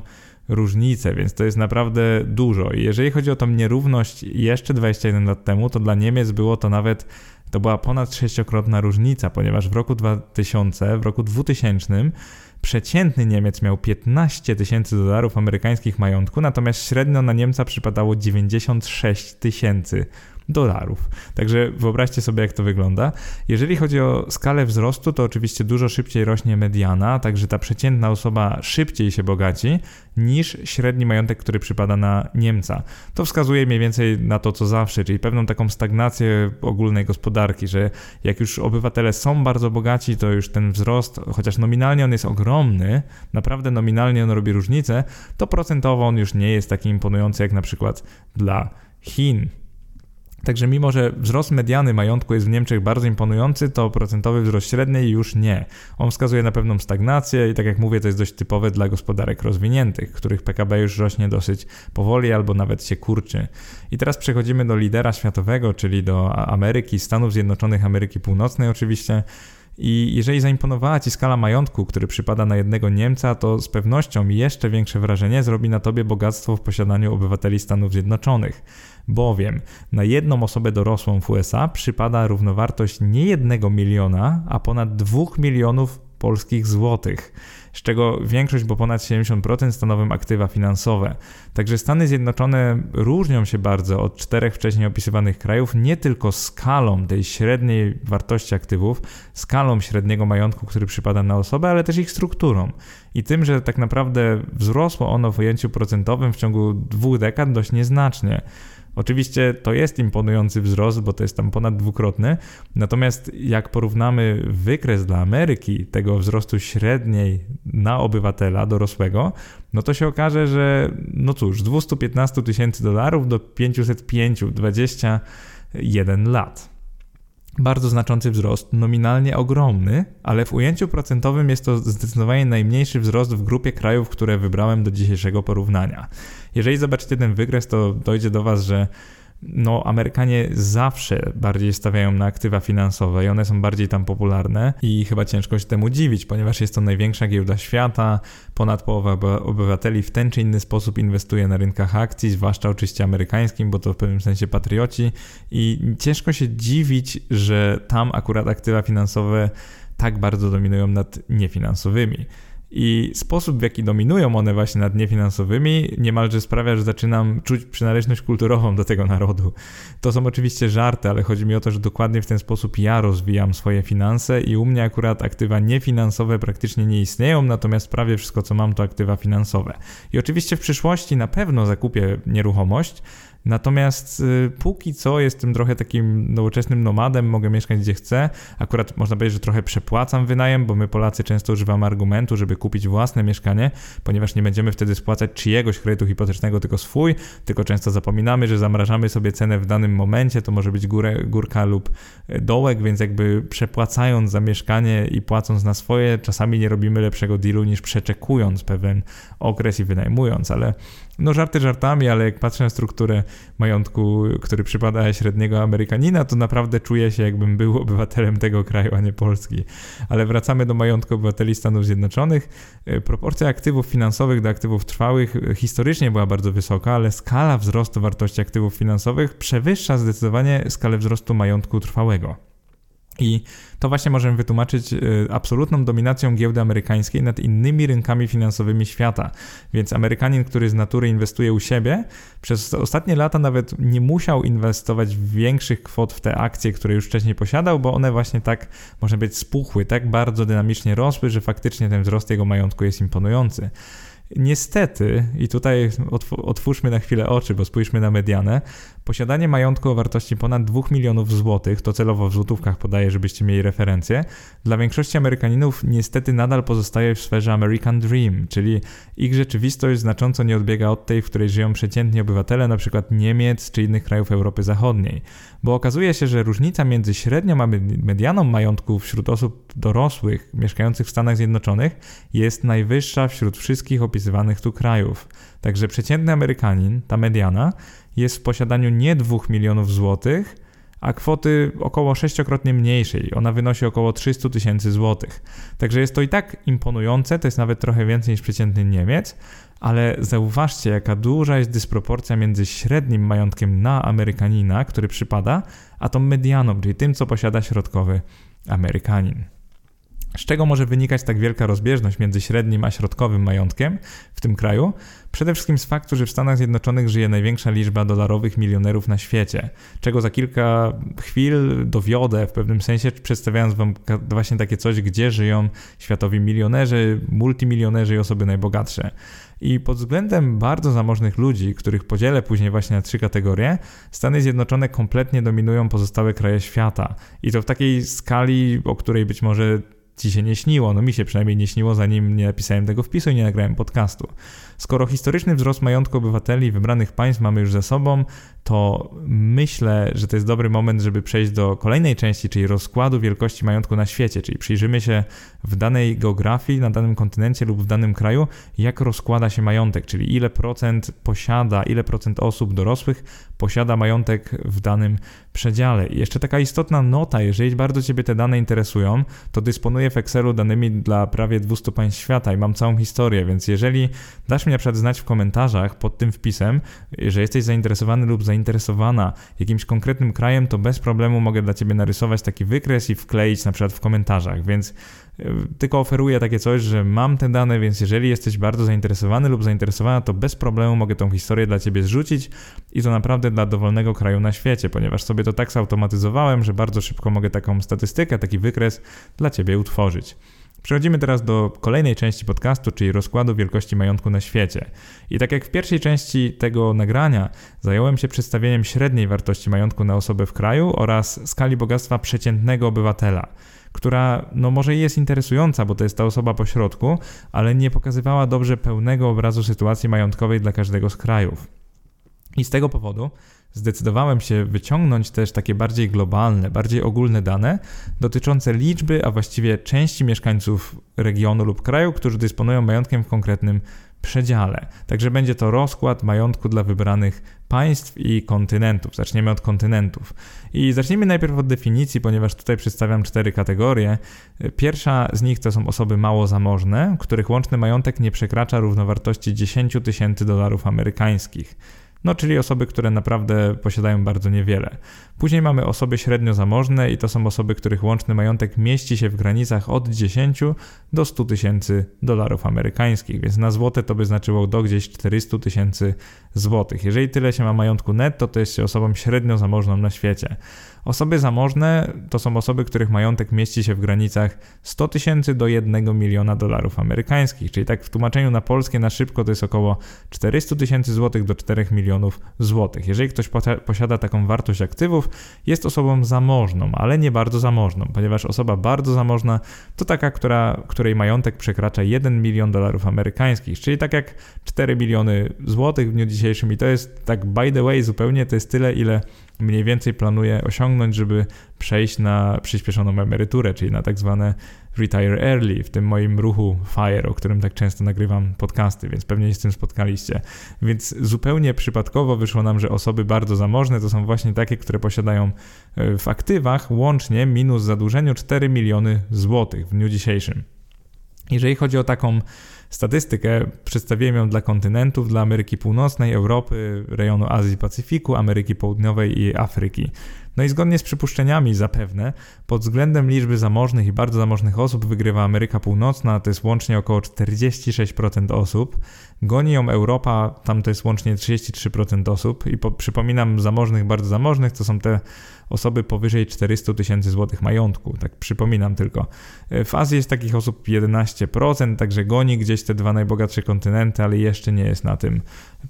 różnice, więc to jest naprawdę dużo. I jeżeli chodzi o tą nierówność jeszcze 21 lat temu, to dla Niemiec było to nawet to była ponad sześciokrotna różnica, ponieważ w roku 2000, w roku 2000 przeciętny Niemiec miał 15 tysięcy dolarów amerykańskich majątku, natomiast średnio na Niemca przypadało 96 tysięcy dolarów. Także wyobraźcie sobie, jak to wygląda. Jeżeli chodzi o skalę wzrostu, to oczywiście dużo szybciej rośnie mediana, także ta przeciętna osoba szybciej się bogaci niż średni majątek, który przypada na Niemca. To wskazuje mniej więcej na to, co zawsze, czyli pewną taką stagnację ogólnej gospodarki, że jak już obywatele są bardzo bogaci, to już ten wzrost, chociaż nominalnie on jest ogromny, ogromny, naprawdę nominalnie on robi różnicę, to procentowo on już nie jest taki imponujący jak na przykład dla Chin. Także mimo, że wzrost mediany majątku jest w Niemczech bardzo imponujący, to procentowy wzrost średniej już nie. On wskazuje na pewną stagnację i tak jak mówię, to jest dość typowe dla gospodarek rozwiniętych, których PKB już rośnie dosyć powoli albo nawet się kurczy. I teraz przechodzimy do lidera światowego, czyli do Ameryki, Stanów Zjednoczonych Ameryki Północnej oczywiście. I jeżeli zaimponowała Ci skala majątku, który przypada na jednego Niemca, to z pewnością jeszcze większe wrażenie zrobi na Tobie bogactwo w posiadaniu obywateli Stanów Zjednoczonych. Bowiem na jedną osobę dorosłą w USA przypada równowartość nie jednego miliona, a ponad dwóch milionów polskich złotych z czego większość, bo ponad 70% stanowią aktywa finansowe. Także Stany Zjednoczone różnią się bardzo od czterech wcześniej opisywanych krajów nie tylko skalą tej średniej wartości aktywów, skalą średniego majątku, który przypada na osobę, ale też ich strukturą. I tym, że tak naprawdę wzrosło ono w ujęciu procentowym w ciągu dwóch dekad dość nieznacznie. Oczywiście to jest imponujący wzrost, bo to jest tam ponad dwukrotny. Natomiast jak porównamy wykres dla Ameryki tego wzrostu średniej na obywatela dorosłego, no to się okaże, że no cóż, z 215 tysięcy dolarów do 505, 21 lat bardzo znaczący wzrost, nominalnie ogromny, ale w ujęciu procentowym jest to zdecydowanie najmniejszy wzrost w grupie krajów, które wybrałem do dzisiejszego porównania. Jeżeli zobaczycie ten wykres, to dojdzie do Was, że no, Amerykanie zawsze bardziej stawiają na aktywa finansowe i one są bardziej tam popularne i chyba ciężko się temu dziwić, ponieważ jest to największa giełda świata, ponad połowa obywateli w ten czy inny sposób inwestuje na rynkach akcji, zwłaszcza oczywiście amerykańskim, bo to w pewnym sensie patrioci i ciężko się dziwić, że tam akurat aktywa finansowe tak bardzo dominują nad niefinansowymi. I sposób, w jaki dominują one właśnie nad niefinansowymi, niemalże sprawia, że zaczynam czuć przynależność kulturową do tego narodu. To są oczywiście żarty, ale chodzi mi o to, że dokładnie w ten sposób ja rozwijam swoje finanse i u mnie akurat aktywa niefinansowe praktycznie nie istnieją, natomiast prawie wszystko, co mam, to aktywa finansowe. I oczywiście w przyszłości na pewno zakupię nieruchomość, Natomiast y, póki co jestem trochę takim nowoczesnym nomadem, mogę mieszkać gdzie chcę. Akurat można powiedzieć, że trochę przepłacam wynajem, bo my Polacy często używamy argumentu, żeby kupić własne mieszkanie, ponieważ nie będziemy wtedy spłacać czyjegoś kredytu hipotecznego, tylko swój, tylko często zapominamy, że zamrażamy sobie cenę w danym momencie, to może być górę, górka lub y, dołek, więc jakby przepłacając za mieszkanie i płacąc na swoje, czasami nie robimy lepszego dealu niż przeczekując pewien okres i wynajmując, ale no żarty żartami, ale jak patrzę na strukturę majątku, który przypada średniego Amerykanina, to naprawdę czuję się jakbym był obywatelem tego kraju, a nie Polski. Ale wracamy do majątku obywateli Stanów Zjednoczonych. E, proporcja aktywów finansowych do aktywów trwałych historycznie była bardzo wysoka, ale skala wzrostu wartości aktywów finansowych przewyższa zdecydowanie skalę wzrostu majątku trwałego. I to właśnie możemy wytłumaczyć y, absolutną dominacją giełdy amerykańskiej nad innymi rynkami finansowymi świata. Więc Amerykanin, który z natury inwestuje u siebie, przez ostatnie lata nawet nie musiał inwestować większych kwot w te akcje, które już wcześniej posiadał, bo one właśnie tak, można być, spuchły, tak bardzo dynamicznie rosły, że faktycznie ten wzrost jego majątku jest imponujący. Niestety, i tutaj otwórzmy na chwilę oczy, bo spójrzmy na medianę, posiadanie majątku o wartości ponad 2 milionów złotych, to celowo w złotówkach podaję, żebyście mieli referencję, dla większości Amerykaninów niestety nadal pozostaje w sferze American Dream, czyli ich rzeczywistość znacząco nie odbiega od tej, w której żyją przeciętni obywatele np. Niemiec czy innych krajów Europy Zachodniej. Bo okazuje się, że różnica między średnią a medianą majątku wśród osób dorosłych mieszkających w Stanach Zjednoczonych jest najwyższa wśród wszystkich opisywanych tu krajów. Także przeciętny Amerykanin, ta mediana, jest w posiadaniu nie 2 milionów złotych, a kwoty około sześciokrotnie mniejszej. Ona wynosi około 300 tysięcy złotych. Także jest to i tak imponujące, to jest nawet trochę więcej niż przeciętny Niemiec, ale zauważcie, jaka duża jest dysproporcja między średnim majątkiem na Amerykanina, który przypada, a tą medianą, czyli tym, co posiada środkowy Amerykanin. Z czego może wynikać tak wielka rozbieżność między średnim a środkowym majątkiem w tym kraju? Przede wszystkim z faktu, że w Stanach Zjednoczonych żyje największa liczba dolarowych milionerów na świecie, czego za kilka chwil dowiodę w pewnym sensie, przedstawiając Wam właśnie takie coś, gdzie żyją światowi milionerzy, multimilionerzy i osoby najbogatsze. I pod względem bardzo zamożnych ludzi, których podzielę później właśnie na trzy kategorie, Stany Zjednoczone kompletnie dominują pozostałe kraje świata. I to w takiej skali, o której być może ci się nie śniło, no mi się przynajmniej nie śniło, zanim nie napisałem tego wpisu i nie nagrałem podcastu. Skoro historyczny wzrost majątku obywateli wybranych państw mamy już za sobą, to myślę, że to jest dobry moment, żeby przejść do kolejnej części, czyli rozkładu wielkości majątku na świecie, czyli przyjrzymy się w danej geografii, na danym kontynencie lub w danym kraju, jak rozkłada się majątek, czyli ile procent posiada, ile procent osób dorosłych posiada majątek w danym przedziale. I jeszcze taka istotna nota, jeżeli bardzo Ciebie te dane interesują, to dysponuję w Excelu danymi dla prawie 200 państw świata i mam całą historię, więc jeżeli dasz mi na przykład znać w komentarzach pod tym wpisem, że jesteś zainteresowany lub zainteresowana jakimś konkretnym krajem, to bez problemu mogę dla Ciebie narysować taki wykres i wkleić na przykład w komentarzach, więc e, tylko oferuję takie coś, że mam te dane, więc jeżeli jesteś bardzo zainteresowany lub zainteresowana, to bez problemu mogę tą historię dla Ciebie zrzucić i to naprawdę dla dowolnego kraju na świecie, ponieważ sobie to tak zautomatyzowałem, że bardzo szybko mogę taką statystykę, taki wykres dla Ciebie utworzyć. Przechodzimy teraz do kolejnej części podcastu, czyli rozkładu wielkości majątku na świecie. I tak jak w pierwszej części tego nagrania zająłem się przedstawieniem średniej wartości majątku na osobę w kraju oraz skali bogactwa przeciętnego obywatela, która no może jest interesująca, bo to jest ta osoba po środku, ale nie pokazywała dobrze pełnego obrazu sytuacji majątkowej dla każdego z krajów. I z tego powodu zdecydowałem się wyciągnąć też takie bardziej globalne, bardziej ogólne dane dotyczące liczby, a właściwie części mieszkańców regionu lub kraju, którzy dysponują majątkiem w konkretnym przedziale. Także będzie to rozkład majątku dla wybranych państw i kontynentów. Zaczniemy od kontynentów. I zacznijmy najpierw od definicji, ponieważ tutaj przedstawiam cztery kategorie. Pierwsza z nich to są osoby mało zamożne, których łączny majątek nie przekracza równowartości 10 tysięcy dolarów amerykańskich. No, czyli osoby, które naprawdę posiadają bardzo niewiele. Później mamy osoby średnio zamożne i to są osoby, których łączny majątek mieści się w granicach od 10 do 100 tysięcy dolarów amerykańskich, więc na złote to by znaczyło do gdzieś 400 tysięcy złotych. Jeżeli tyle się ma majątku netto, to jest się osobą średnio zamożną na świecie. Osoby zamożne to są osoby, których majątek mieści się w granicach 100 tysięcy do 1 miliona dolarów amerykańskich, czyli tak w tłumaczeniu na polskie na szybko to jest około 400 tysięcy złotych do 4 milionów złotych. Jeżeli ktoś posiada taką wartość aktywów, jest osobą zamożną, ale nie bardzo zamożną, ponieważ osoba bardzo zamożna to taka, która, której majątek przekracza 1 milion dolarów amerykańskich, czyli tak jak 4 miliony złotych w dniu dzisiejszym i to jest tak by the way zupełnie to jest tyle, ile mniej więcej planuję osiągnąć, żeby przejść na przyspieszoną emeryturę, czyli na tak zwane retire early w tym moim ruchu FIRE, o którym tak często nagrywam podcasty, więc pewnie się z tym spotkaliście. Więc zupełnie przypadkowo wyszło nam, że osoby bardzo zamożne to są właśnie takie, które posiadają e, w aktywach łącznie minus zadłużeniu 4 miliony złotych w dniu dzisiejszym. Jeżeli chodzi o taką statystykę, przedstawiłem ją dla kontynentów, dla Ameryki Północnej, Europy, rejonu Azji Pacyfiku, Ameryki Południowej i Afryki. No i zgodnie z przypuszczeniami zapewne, pod względem liczby zamożnych i bardzo zamożnych osób wygrywa Ameryka Północna, to jest łącznie około 46% osób. Goni ją Europa, tam to jest łącznie 33% osób i po, przypominam zamożnych, bardzo zamożnych, to są te osoby powyżej 400 tysięcy złotych majątku. Tak przypominam tylko. W Azji jest takich osób 11%, także goni gdzieś te dwa najbogatsze kontynenty, ale jeszcze nie jest na tym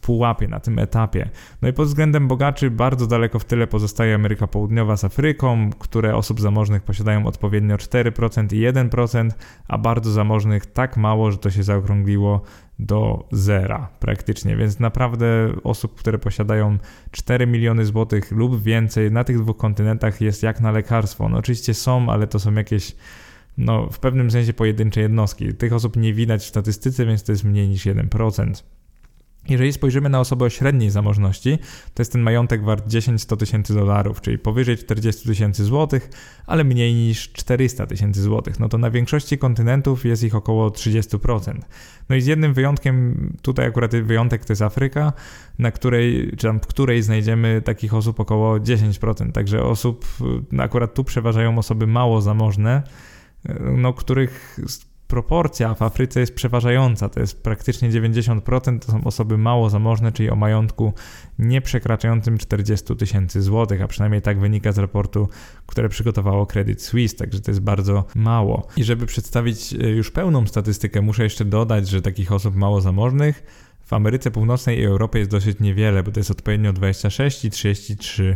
pułapie, na tym etapie. No i pod względem bogaczy bardzo daleko w tyle pozostaje Ameryka Południowa z Afryką, które osób zamożnych posiadają odpowiednio 4% i 1%, a bardzo zamożnych tak mało, że to się zaokrągliło do zera praktycznie, więc naprawdę osób, które posiadają 4 miliony złotych lub więcej na tych dwóch kontynentach jest jak na lekarstwo. No oczywiście są, ale to są jakieś no w pewnym sensie pojedyncze jednostki. Tych osób nie widać w statystyce, więc to jest mniej niż 1%. Jeżeli spojrzymy na osobę o średniej zamożności, to jest ten majątek wart 10-100 tysięcy dolarów, czyli powyżej 40 tysięcy złotych, ale mniej niż 400 tysięcy złotych. No to na większości kontynentów jest ich około 30%. No i z jednym wyjątkiem, tutaj akurat wyjątek to jest Afryka, na której, czy tam w której znajdziemy takich osób około 10%. Także osób, no akurat tu przeważają osoby mało zamożne, no których proporcja w Afryce jest przeważająca, to jest praktycznie 90%, to są osoby mało zamożne, czyli o majątku nie przekraczającym 40 tysięcy złotych, a przynajmniej tak wynika z raportu, które przygotowało Credit Suisse, także to jest bardzo mało. I żeby przedstawić e, już pełną statystykę, muszę jeszcze dodać, że takich osób mało zamożnych w Ameryce Północnej i Europie jest dosyć niewiele, bo to jest odpowiednio 26 i 33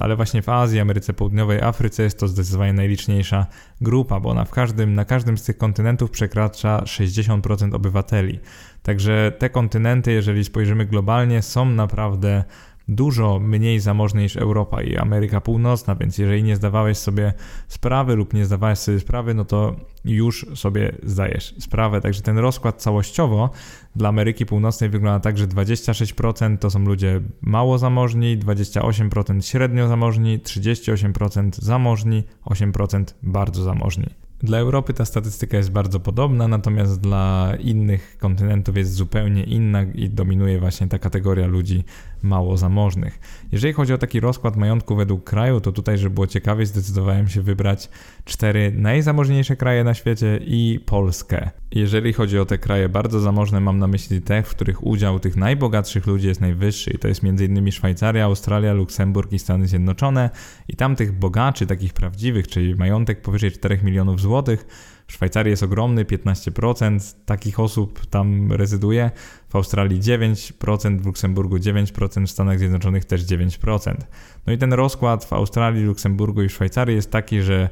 ale właśnie w Azji, Ameryce Południowej, Afryce jest to zdecydowanie najliczniejsza grupa, bo ona w każdym, na każdym z tych kontynentów przekracza 60% obywateli. Także te kontynenty, jeżeli spojrzymy globalnie, są naprawdę dużo mniej zamożny niż Europa i Ameryka Północna, więc jeżeli nie zdawałeś sobie sprawy lub nie zdawałeś sobie sprawy, no to już sobie zdajesz sprawę. Także ten rozkład całościowo dla Ameryki Północnej wygląda tak, że 26% to są ludzie mało zamożni, 28% średnio zamożni, 38% zamożni, 8% bardzo zamożni. Dla Europy ta statystyka jest bardzo podobna, natomiast dla innych kontynentów jest zupełnie inna i dominuje właśnie ta kategoria ludzi mało zamożnych. Jeżeli chodzi o taki rozkład majątku według kraju, to tutaj, żeby było ciekawie, zdecydowałem się wybrać cztery najzamożniejsze kraje na świecie i Polskę. Jeżeli chodzi o te kraje bardzo zamożne, mam na myśli te, w których udział tych najbogatszych ludzi jest najwyższy i to jest m.in. Szwajcaria, Australia, Luksemburg i Stany Zjednoczone i tam tych bogaczy, takich prawdziwych, czyli majątek powyżej 4 milionów złotych, w Szwajcarii jest ogromny, 15% takich osób tam rezyduje, w Australii 9%, w Luksemburgu 9%, w Stanach Zjednoczonych też 9%. No i ten rozkład w Australii, Luksemburgu i Szwajcarii jest taki, że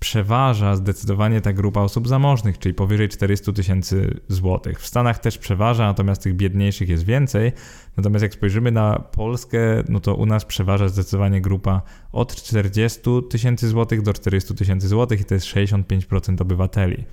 przeważa zdecydowanie ta grupa osób zamożnych, czyli powyżej 400 tysięcy złotych. W Stanach też przeważa, natomiast tych biedniejszych jest więcej. Natomiast jak spojrzymy na Polskę, no to u nas przeważa zdecydowanie grupa od 40 tysięcy złotych do 400 tysięcy złotych i to jest 65% obywateli.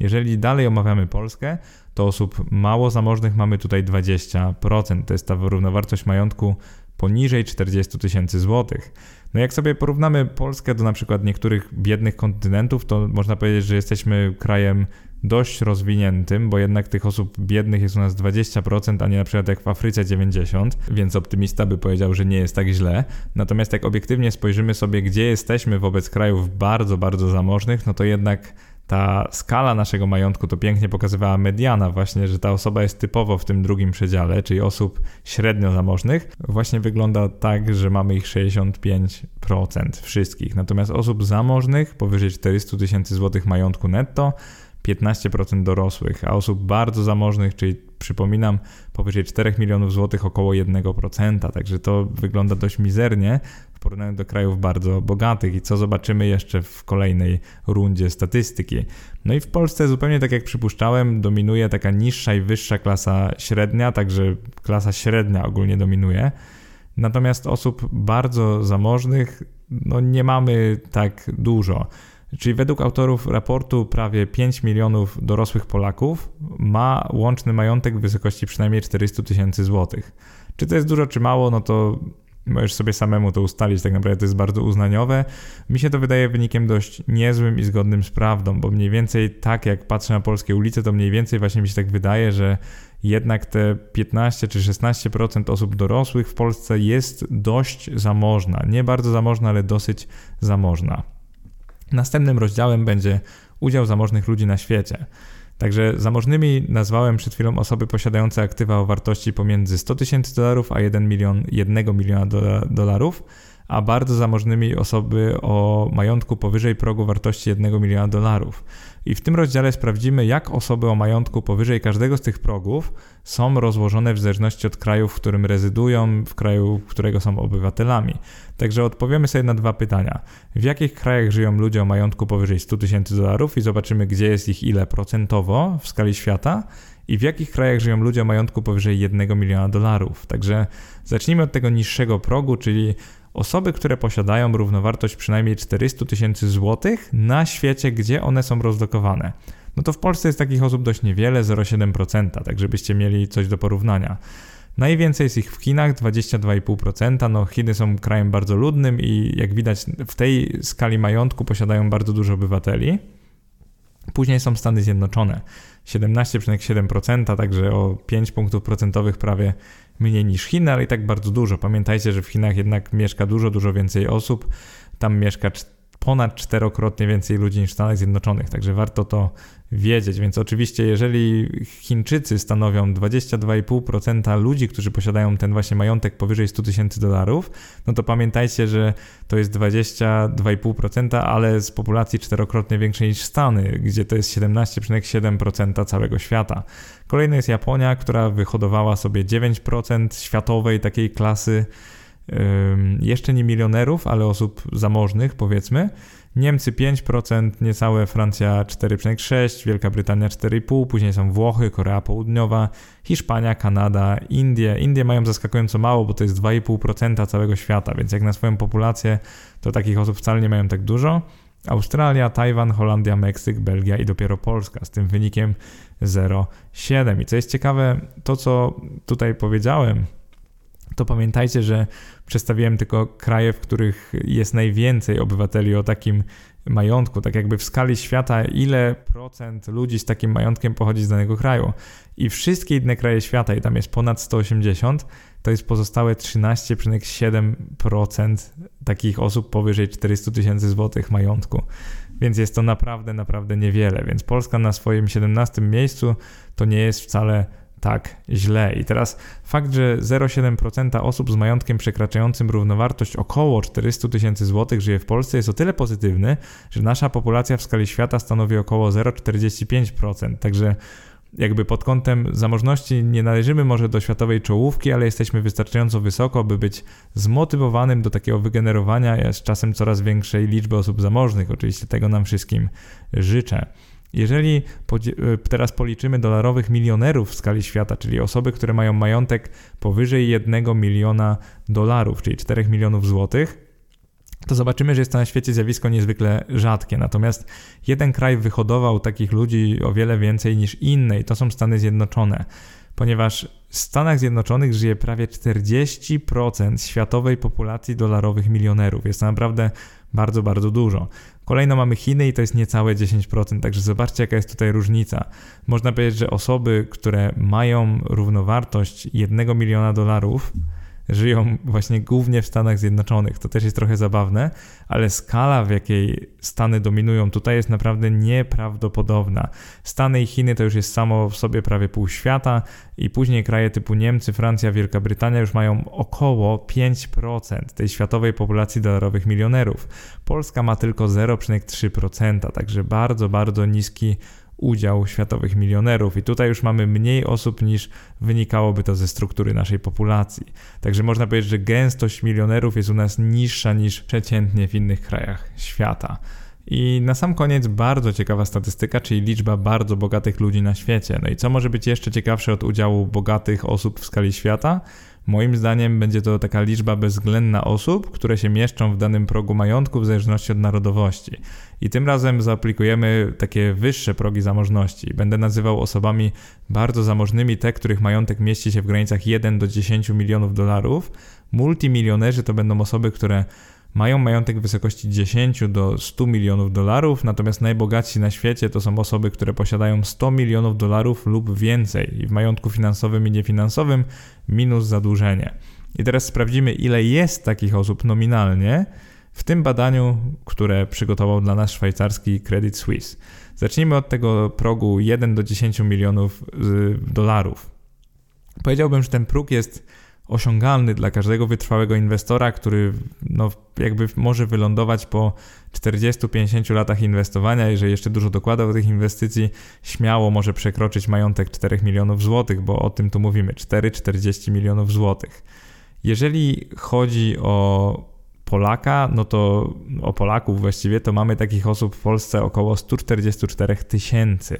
Jeżeli dalej omawiamy Polskę, to osób mało zamożnych mamy tutaj 20%. To jest ta równowartość majątku poniżej 40 tysięcy złotych. No jak sobie porównamy Polskę do na przykład niektórych biednych kontynentów, to można powiedzieć, że jesteśmy krajem dość rozwiniętym, bo jednak tych osób biednych jest u nas 20%, a nie na przykład jak w Afryce 90%, więc optymista by powiedział, że nie jest tak źle. Natomiast jak obiektywnie spojrzymy sobie, gdzie jesteśmy wobec krajów bardzo, bardzo zamożnych, no to jednak ta skala naszego majątku to pięknie pokazywała mediana właśnie, że ta osoba jest typowo w tym drugim przedziale, czyli osób średnio zamożnych, właśnie wygląda tak, że mamy ich 65% wszystkich. Natomiast osób zamożnych powyżej 400 tysięcy złotych majątku netto 15% dorosłych, a osób bardzo zamożnych, czyli przypominam, powyżej 4 milionów złotych około 1%, także to wygląda dość mizernie w porównaniu do krajów bardzo bogatych i co zobaczymy jeszcze w kolejnej rundzie statystyki. No i w Polsce zupełnie tak jak przypuszczałem, dominuje taka niższa i wyższa klasa średnia, także klasa średnia ogólnie dominuje. Natomiast osób bardzo zamożnych no nie mamy tak dużo. Czyli według autorów raportu prawie 5 milionów dorosłych Polaków ma łączny majątek w wysokości przynajmniej 400 tysięcy złotych. Czy to jest dużo, czy mało, no to możesz sobie samemu to ustalić, tak naprawdę to jest bardzo uznaniowe. Mi się to wydaje wynikiem dość niezłym i zgodnym z prawdą, bo mniej więcej tak jak patrzę na polskie ulice, to mniej więcej właśnie mi się tak wydaje, że jednak te 15 czy 16% osób dorosłych w Polsce jest dość zamożna. Nie bardzo zamożna, ale dosyć zamożna. Następnym rozdziałem będzie udział zamożnych ludzi na świecie. Także zamożnymi nazwałem przed chwilą osoby posiadające aktywa o wartości pomiędzy 100 tysięcy dolarów a 1 milion, 1 miliona dolarów, a bardzo zamożnymi osoby o majątku powyżej progu wartości 1 miliona dolarów. I w tym rozdziale sprawdzimy, jak osoby o majątku powyżej każdego z tych progów są rozłożone w zależności od kraju, w którym rezydują, w kraju, którego są obywatelami. Także odpowiemy sobie na dwa pytania. W jakich krajach żyją ludzie o majątku powyżej 100 tysięcy dolarów i zobaczymy, gdzie jest ich ile procentowo w skali świata i w jakich krajach żyją ludzie o majątku powyżej 1 miliona dolarów. Także zacznijmy od tego niższego progu, czyli osoby, które posiadają równowartość przynajmniej 400 tysięcy złotych na świecie, gdzie one są rozlokowane. No to w Polsce jest takich osób dość niewiele, 0,7%, tak żebyście mieli coś do porównania. Najwięcej jest ich w Chinach, 22,5%. No, Chiny są krajem bardzo ludnym i jak widać w tej skali majątku posiadają bardzo dużo obywateli. Później są Stany Zjednoczone, 17,7%, także o 5 punktów procentowych prawie mniej niż Chiny, ale i tak bardzo dużo. Pamiętajcie, że w Chinach jednak mieszka dużo, dużo więcej osób. Tam mieszka ponad czterokrotnie więcej ludzi niż w Stanach Zjednoczonych, także warto to wiedzieć. Więc oczywiście, jeżeli Chińczycy stanowią 22,5% ludzi, którzy posiadają ten właśnie majątek powyżej 100 tysięcy dolarów, no to pamiętajcie, że to jest 22,5%, ale z populacji czterokrotnie większej niż Stany, gdzie to jest 17,7% całego świata. Kolejna jest Japonia, która wyhodowała sobie 9% światowej takiej klasy jeszcze nie milionerów, ale osób zamożnych, powiedzmy. Niemcy 5%, niecałe Francja 4,6%, Wielka Brytania 4,5%, później są Włochy, Korea Południowa, Hiszpania, Kanada, Indie. Indie mają zaskakująco mało, bo to jest 2,5% całego świata, więc jak na swoją populację, to takich osób wcale nie mają tak dużo. Australia, Tajwan, Holandia, Meksyk, Belgia i dopiero Polska z tym wynikiem 0,7. I co jest ciekawe, to co tutaj powiedziałem, to pamiętajcie, że przedstawiłem tylko kraje, w których jest najwięcej obywateli o takim majątku, tak jakby w skali świata, ile procent ludzi z takim majątkiem pochodzi z danego kraju. I wszystkie inne kraje świata, i tam jest ponad 180, to jest pozostałe 13,7% takich osób powyżej 400 tysięcy złotych majątku. Więc jest to naprawdę, naprawdę niewiele. Więc Polska na swoim 17 miejscu to nie jest wcale tak źle. I teraz fakt, że 0,7% osób z majątkiem przekraczającym równowartość około 400 tysięcy złotych żyje w Polsce jest o tyle pozytywny, że nasza populacja w skali świata stanowi około 0,45%. Także jakby pod kątem zamożności nie należymy może do światowej czołówki, ale jesteśmy wystarczająco wysoko, by być zmotywowanym do takiego wygenerowania z czasem coraz większej liczby osób zamożnych. Oczywiście tego nam wszystkim życzę. Jeżeli e, teraz policzymy dolarowych milionerów w skali świata, czyli osoby, które mają majątek powyżej 1 miliona dolarów, czyli 4 milionów złotych, to zobaczymy, że jest to na świecie zjawisko niezwykle rzadkie. Natomiast jeden kraj wyhodował takich ludzi o wiele więcej niż inne, i to są Stany Zjednoczone, ponieważ w Stanach Zjednoczonych żyje prawie 40% światowej populacji dolarowych milionerów. Jest to naprawdę bardzo, bardzo dużo. Kolejno mamy Chiny i to jest niecałe 10%, także zobaczcie jaka jest tutaj różnica. Można powiedzieć, że osoby, które mają równowartość 1 miliona dolarów, żyją właśnie głównie w Stanach Zjednoczonych. To też jest trochę zabawne, ale skala, w jakiej Stany dominują tutaj jest naprawdę nieprawdopodobna. Stany i Chiny to już jest samo w sobie prawie pół świata i później kraje typu Niemcy, Francja, Wielka Brytania już mają około 5% tej światowej populacji dolarowych milionerów. Polska ma tylko 0,3%, także bardzo, bardzo niski udział światowych milionerów, i tutaj już mamy mniej osób niż wynikałoby to ze struktury naszej populacji. Także można powiedzieć, że gęstość milionerów jest u nas niższa niż przeciętnie w innych krajach świata. I na sam koniec bardzo ciekawa statystyka, czyli liczba bardzo bogatych ludzi na świecie. No i co może być jeszcze ciekawsze od udziału bogatych osób w skali świata? Moim zdaniem będzie to taka liczba bezwzględna osób, które się mieszczą w danym progu majątku w zależności od narodowości. I tym razem zaaplikujemy takie wyższe progi zamożności. Będę nazywał osobami bardzo zamożnymi te, których majątek mieści się w granicach 1 do 10 milionów dolarów. Multimilionerzy to będą osoby, które mają majątek w wysokości 10 do 100 milionów dolarów, natomiast najbogatsi na świecie to są osoby, które posiadają 100 milionów dolarów lub więcej i w majątku finansowym i niefinansowym minus zadłużenie. I teraz sprawdzimy, ile jest takich osób nominalnie w tym badaniu, które przygotował dla nas szwajcarski Credit Suisse. Zacznijmy od tego progu 1 do 10 milionów y, dolarów. Powiedziałbym, że ten próg jest osiągalny dla każdego wytrwałego inwestora, który no, jakby może wylądować po 40-50 latach inwestowania, jeżeli jeszcze dużo dokładał do tych inwestycji, śmiało może przekroczyć majątek 4 milionów złotych, bo o tym tu mówimy, 4-40 milionów złotych. Jeżeli chodzi o Polaka, no to o Polaków właściwie, to mamy takich osób w Polsce około 144 tysięcy.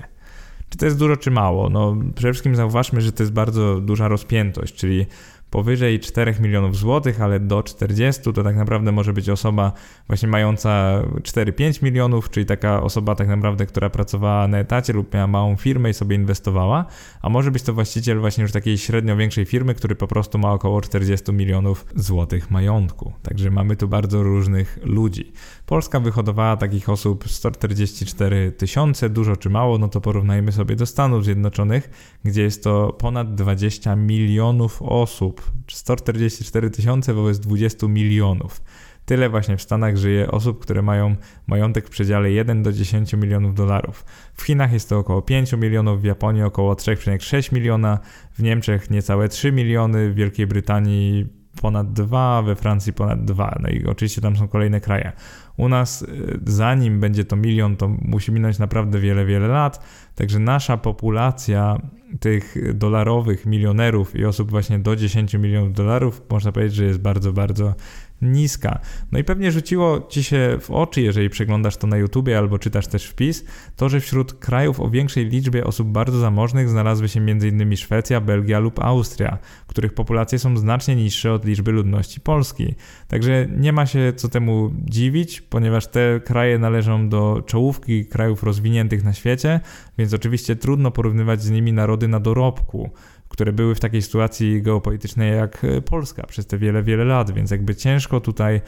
Czy to jest dużo, czy mało? No, przede wszystkim zauważmy, że to jest bardzo duża rozpiętość, czyli powyżej 4 milionów złotych, ale do 40 to tak naprawdę może być osoba właśnie mająca 4-5 milionów, czyli taka osoba tak naprawdę, która pracowała na etacie lub miała małą firmę i sobie inwestowała, a może być to właściciel właśnie już takiej średnio większej firmy, który po prostu ma około 40 milionów złotych majątku. Także mamy tu bardzo różnych ludzi. Polska wyhodowała takich osób 144 tysiące, dużo czy mało, no to porównajmy sobie do Stanów Zjednoczonych, gdzie jest to ponad 20 milionów osób, 144 tysiące wobec 20 milionów. Tyle właśnie w Stanach żyje osób, które mają majątek w przedziale 1 do 10 milionów dolarów. W Chinach jest to około 5 milionów, w Japonii około 3,6 miliona, w Niemczech niecałe 3 miliony, w Wielkiej Brytanii ponad 2, we Francji ponad 2. No i oczywiście tam są kolejne kraje. U nas, y, zanim będzie to milion, to musi minąć naprawdę wiele, wiele lat. Także nasza populacja tych dolarowych milionerów i osób właśnie do 10 milionów dolarów, można powiedzieć, że jest bardzo, bardzo niska. No i pewnie rzuciło ci się w oczy, jeżeli przeglądasz to na YouTubie albo czytasz też wpis, to, że wśród krajów o większej liczbie osób bardzo zamożnych znalazły się m.in. Szwecja, Belgia lub Austria, których populacje są znacznie niższe od liczby ludności Polski. Także nie ma się co temu dziwić, ponieważ te kraje należą do czołówki krajów rozwiniętych na świecie, więc oczywiście trudno porównywać z nimi narody na dorobku które były w takiej sytuacji geopolitycznej jak e, Polska przez te wiele, wiele lat, więc jakby ciężko tutaj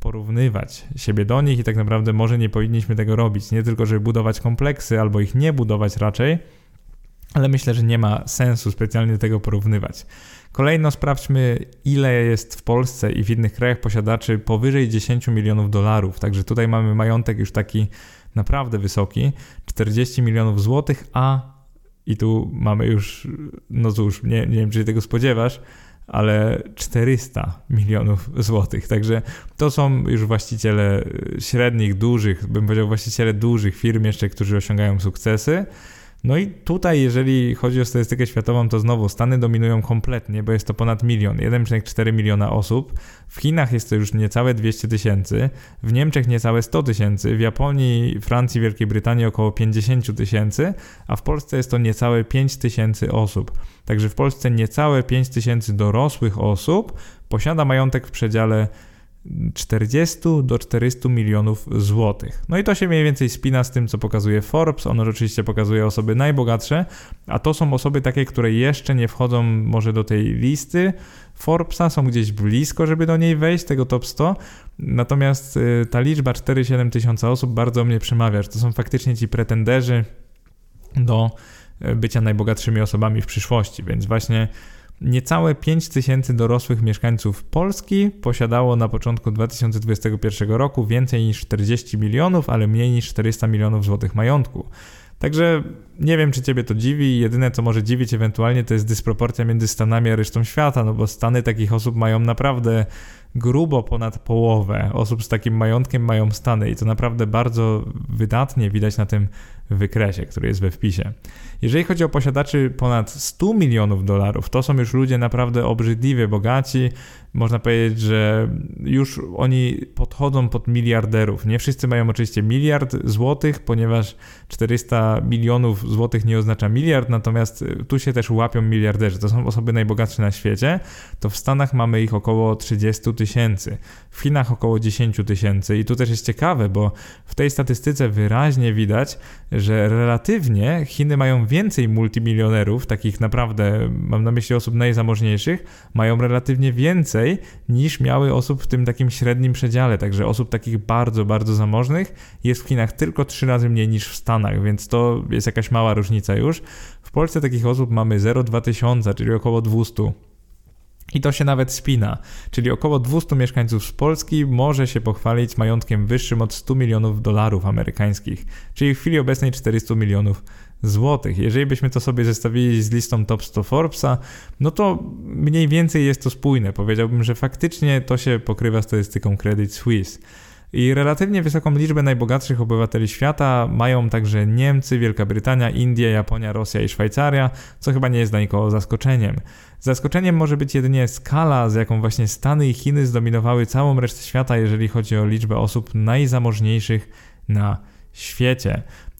porównywać siebie do nich i tak naprawdę może nie powinniśmy tego robić. Nie tylko, żeby budować kompleksy albo ich nie budować raczej, ale myślę, że nie ma sensu specjalnie tego porównywać. Kolejno sprawdźmy, ile jest w Polsce i w innych krajach posiadaczy powyżej 10 milionów dolarów. Także tutaj mamy majątek już taki naprawdę wysoki 40 milionów złotych, a i tu mamy już, no cóż, nie, nie wiem, czy się tego spodziewasz, ale 400 milionów złotych. Także to są już właściciele średnich, dużych, bym powiedział właściciele dużych firm jeszcze, którzy osiągają sukcesy. No i tutaj, jeżeli chodzi o statystykę światową, to znowu Stany dominują kompletnie, bo jest to ponad milion, 1,4 miliona osób. W Chinach jest to już niecałe 200 tysięcy, w Niemczech niecałe 100 tysięcy, w Japonii, Francji, Wielkiej Brytanii około 50 tysięcy, a w Polsce jest to niecałe 5 tysięcy osób. Także w Polsce niecałe 5 tysięcy dorosłych osób posiada majątek w przedziale 40 do 400 milionów złotych. No i to się mniej więcej spina z tym, co pokazuje Forbes. Ono oczywiście pokazuje osoby najbogatsze, a to są osoby takie, które jeszcze nie wchodzą może do tej listy Forbesa, są gdzieś blisko, żeby do niej wejść, tego top 100. Natomiast y, ta liczba 4-7 tysiąca osób bardzo mnie przemawia, że to są faktycznie ci pretenderzy do y, bycia najbogatszymi osobami w przyszłości, więc właśnie Niecałe 5 tysięcy dorosłych mieszkańców Polski posiadało na początku 2021 roku więcej niż 40 milionów, ale mniej niż 400 milionów złotych majątku. Także nie wiem, czy Ciebie to dziwi. Jedyne, co może dziwić ewentualnie, to jest dysproporcja między Stanami a resztą świata, no bo Stany takich osób mają naprawdę grubo ponad połowę osób z takim majątkiem mają Stany i to naprawdę bardzo wydatnie widać na tym wykresie, który jest we wpisie. Jeżeli chodzi o posiadaczy ponad 100 milionów dolarów, to są już ludzie naprawdę obrzydliwie bogaci. Można powiedzieć, że już oni podchodzą pod miliarderów. Nie wszyscy mają oczywiście miliard złotych, ponieważ 400 milionów złotych nie oznacza miliard, natomiast tu się też łapią miliarderzy. To są osoby najbogatsze na świecie. To w Stanach mamy ich około 30 tysięcy, w Chinach około 10 tysięcy. I tu też jest ciekawe, bo w tej statystyce wyraźnie widać, że relatywnie Chiny mają więcej multimilionerów, takich naprawdę, mam na myśli osób najzamożniejszych, mają relatywnie więcej niż miały osób w tym takim średnim przedziale. Także osób takich bardzo, bardzo zamożnych jest w Chinach tylko trzy razy mniej niż w Stanach, więc to jest jakaś mała różnica już. W Polsce takich osób mamy 0,2 tysiąca, czyli około 200. I to się nawet spina, czyli około 200 mieszkańców z Polski może się pochwalić majątkiem wyższym od 100 milionów dolarów amerykańskich, czyli w chwili obecnej 400 milionów złotych. Jeżeli byśmy to sobie zestawili z listą top 100 Forbesa, no to mniej więcej jest to spójne. Powiedziałbym, że faktycznie to się pokrywa statystyką Credit Suisse. I relatywnie wysoką liczbę najbogatszych obywateli świata mają także Niemcy, Wielka Brytania, Indie, Japonia, Rosja i Szwajcaria, co chyba nie jest dla nikogo zaskoczeniem. Zaskoczeniem może być jedynie skala, z jaką właśnie Stany i Chiny zdominowały całą resztę świata, jeżeli chodzi o liczbę osób najzamożniejszych na świecie.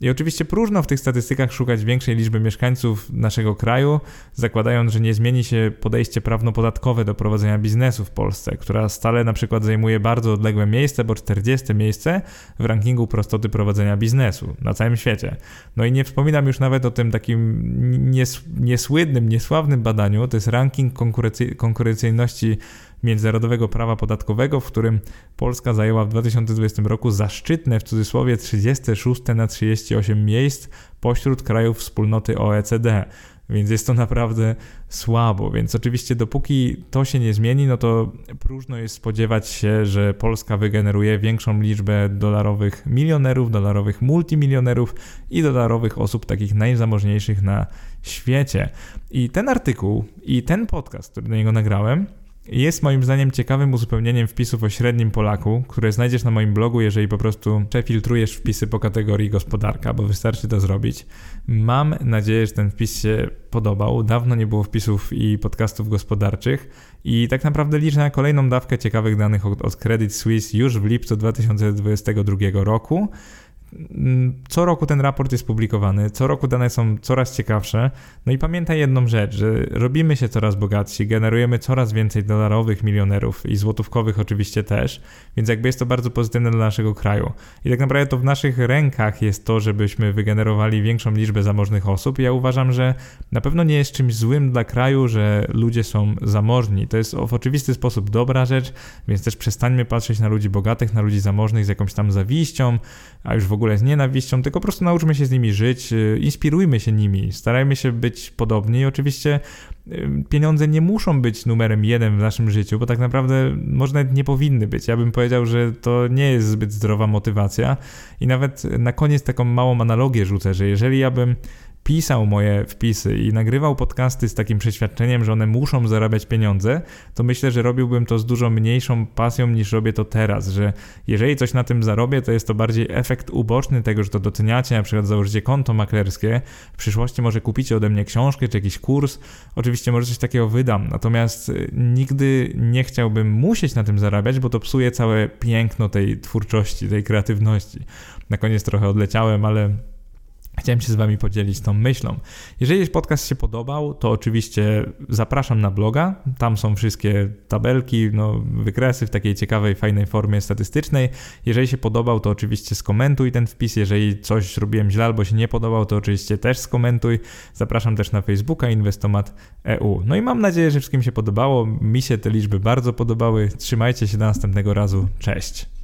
I oczywiście próżno w tych statystykach szukać większej liczby mieszkańców naszego kraju, zakładając, że nie zmieni się podejście prawno-podatkowe do prowadzenia biznesu w Polsce, która stale na przykład zajmuje bardzo odległe miejsce, bo 40 miejsce w rankingu prostoty prowadzenia biznesu na całym świecie. No i nie wspominam już nawet o tym takim nies niesłynnym, niesławnym badaniu, to jest ranking konkurencyjności międzynarodowego prawa podatkowego, w którym Polska zajęła w 2020 roku zaszczytne w cudzysłowie 36 na 38 miejsc pośród krajów wspólnoty OECD. Więc jest to naprawdę słabo. Więc oczywiście, dopóki to się nie zmieni, no to próżno jest spodziewać się, że Polska wygeneruje większą liczbę dolarowych milionerów, dolarowych multimilionerów i dolarowych osób takich najzamożniejszych na świecie. I ten artykuł i ten podcast, który do niego nagrałem, jest moim zdaniem ciekawym uzupełnieniem wpisów o średnim Polaku, które znajdziesz na moim blogu, jeżeli po prostu przefiltrujesz wpisy po kategorii gospodarka, bo wystarczy to zrobić. Mam nadzieję, że ten wpis się podobał. Dawno nie było wpisów i podcastów gospodarczych i tak naprawdę liczę na kolejną dawkę ciekawych danych od, od Credit Suisse już w lipcu 2022 roku. Mm, co roku ten raport jest publikowany, co roku dane są coraz ciekawsze. No i pamiętaj jedną rzecz, że robimy się coraz bogatsi, generujemy coraz więcej dolarowych milionerów i złotówkowych oczywiście też, więc jakby jest to bardzo pozytywne dla naszego kraju. I tak naprawdę to w naszych rękach jest to, żebyśmy wygenerowali większą liczbę zamożnych osób. Ja uważam, że na pewno nie jest czymś złym dla kraju, że ludzie są zamożni. To jest w oczywisty sposób dobra rzecz, więc też przestańmy patrzeć na ludzi bogatych, na ludzi zamożnych z jakąś tam zawiścią, a już w ogóle z nienawiścią, tylko po prostu nauczmy się z nimi żyć, y, inspirujmy się nimi, starajmy się być podobni oczywiście y, pieniądze nie muszą być numerem jeden w naszym życiu, bo tak naprawdę może nawet nie powinny być. Ja bym powiedział, że to nie jest zbyt zdrowa motywacja i nawet na koniec taką małą analogię rzucę, że jeżeli ja bym pisał moje wpisy i nagrywał podcasty z takim przeświadczeniem, że one muszą zarabiać pieniądze, to myślę, że robiłbym to z dużo mniejszą pasją niż robię to teraz, że jeżeli coś na tym zarobię, to jest to bardziej efekt uboczny tego, że to doceniacie, na przykład założycie konto maklerskie, w przyszłości może kupicie ode mnie książkę czy jakiś kurs, oczywiście może coś takiego wydam, natomiast y, nigdy nie chciałbym musieć na tym zarabiać, bo to psuje całe piękno tej twórczości, tej kreatywności. Na koniec trochę odleciałem, ale Chciałem się z Wami podzielić tą myślą. Jeżeli podcast się podobał, to oczywiście zapraszam na bloga. Tam są wszystkie tabelki, no, wykresy w takiej ciekawej, fajnej formie statystycznej. Jeżeli się podobał, to oczywiście skomentuj ten wpis. Jeżeli coś robiłem źle albo się nie podobał, to oczywiście też skomentuj. Zapraszam też na Facebooka Inwestomat EU. No i mam nadzieję, że wszystkim się podobało. Mi się te liczby bardzo podobały. Trzymajcie się do następnego razu. Cześć.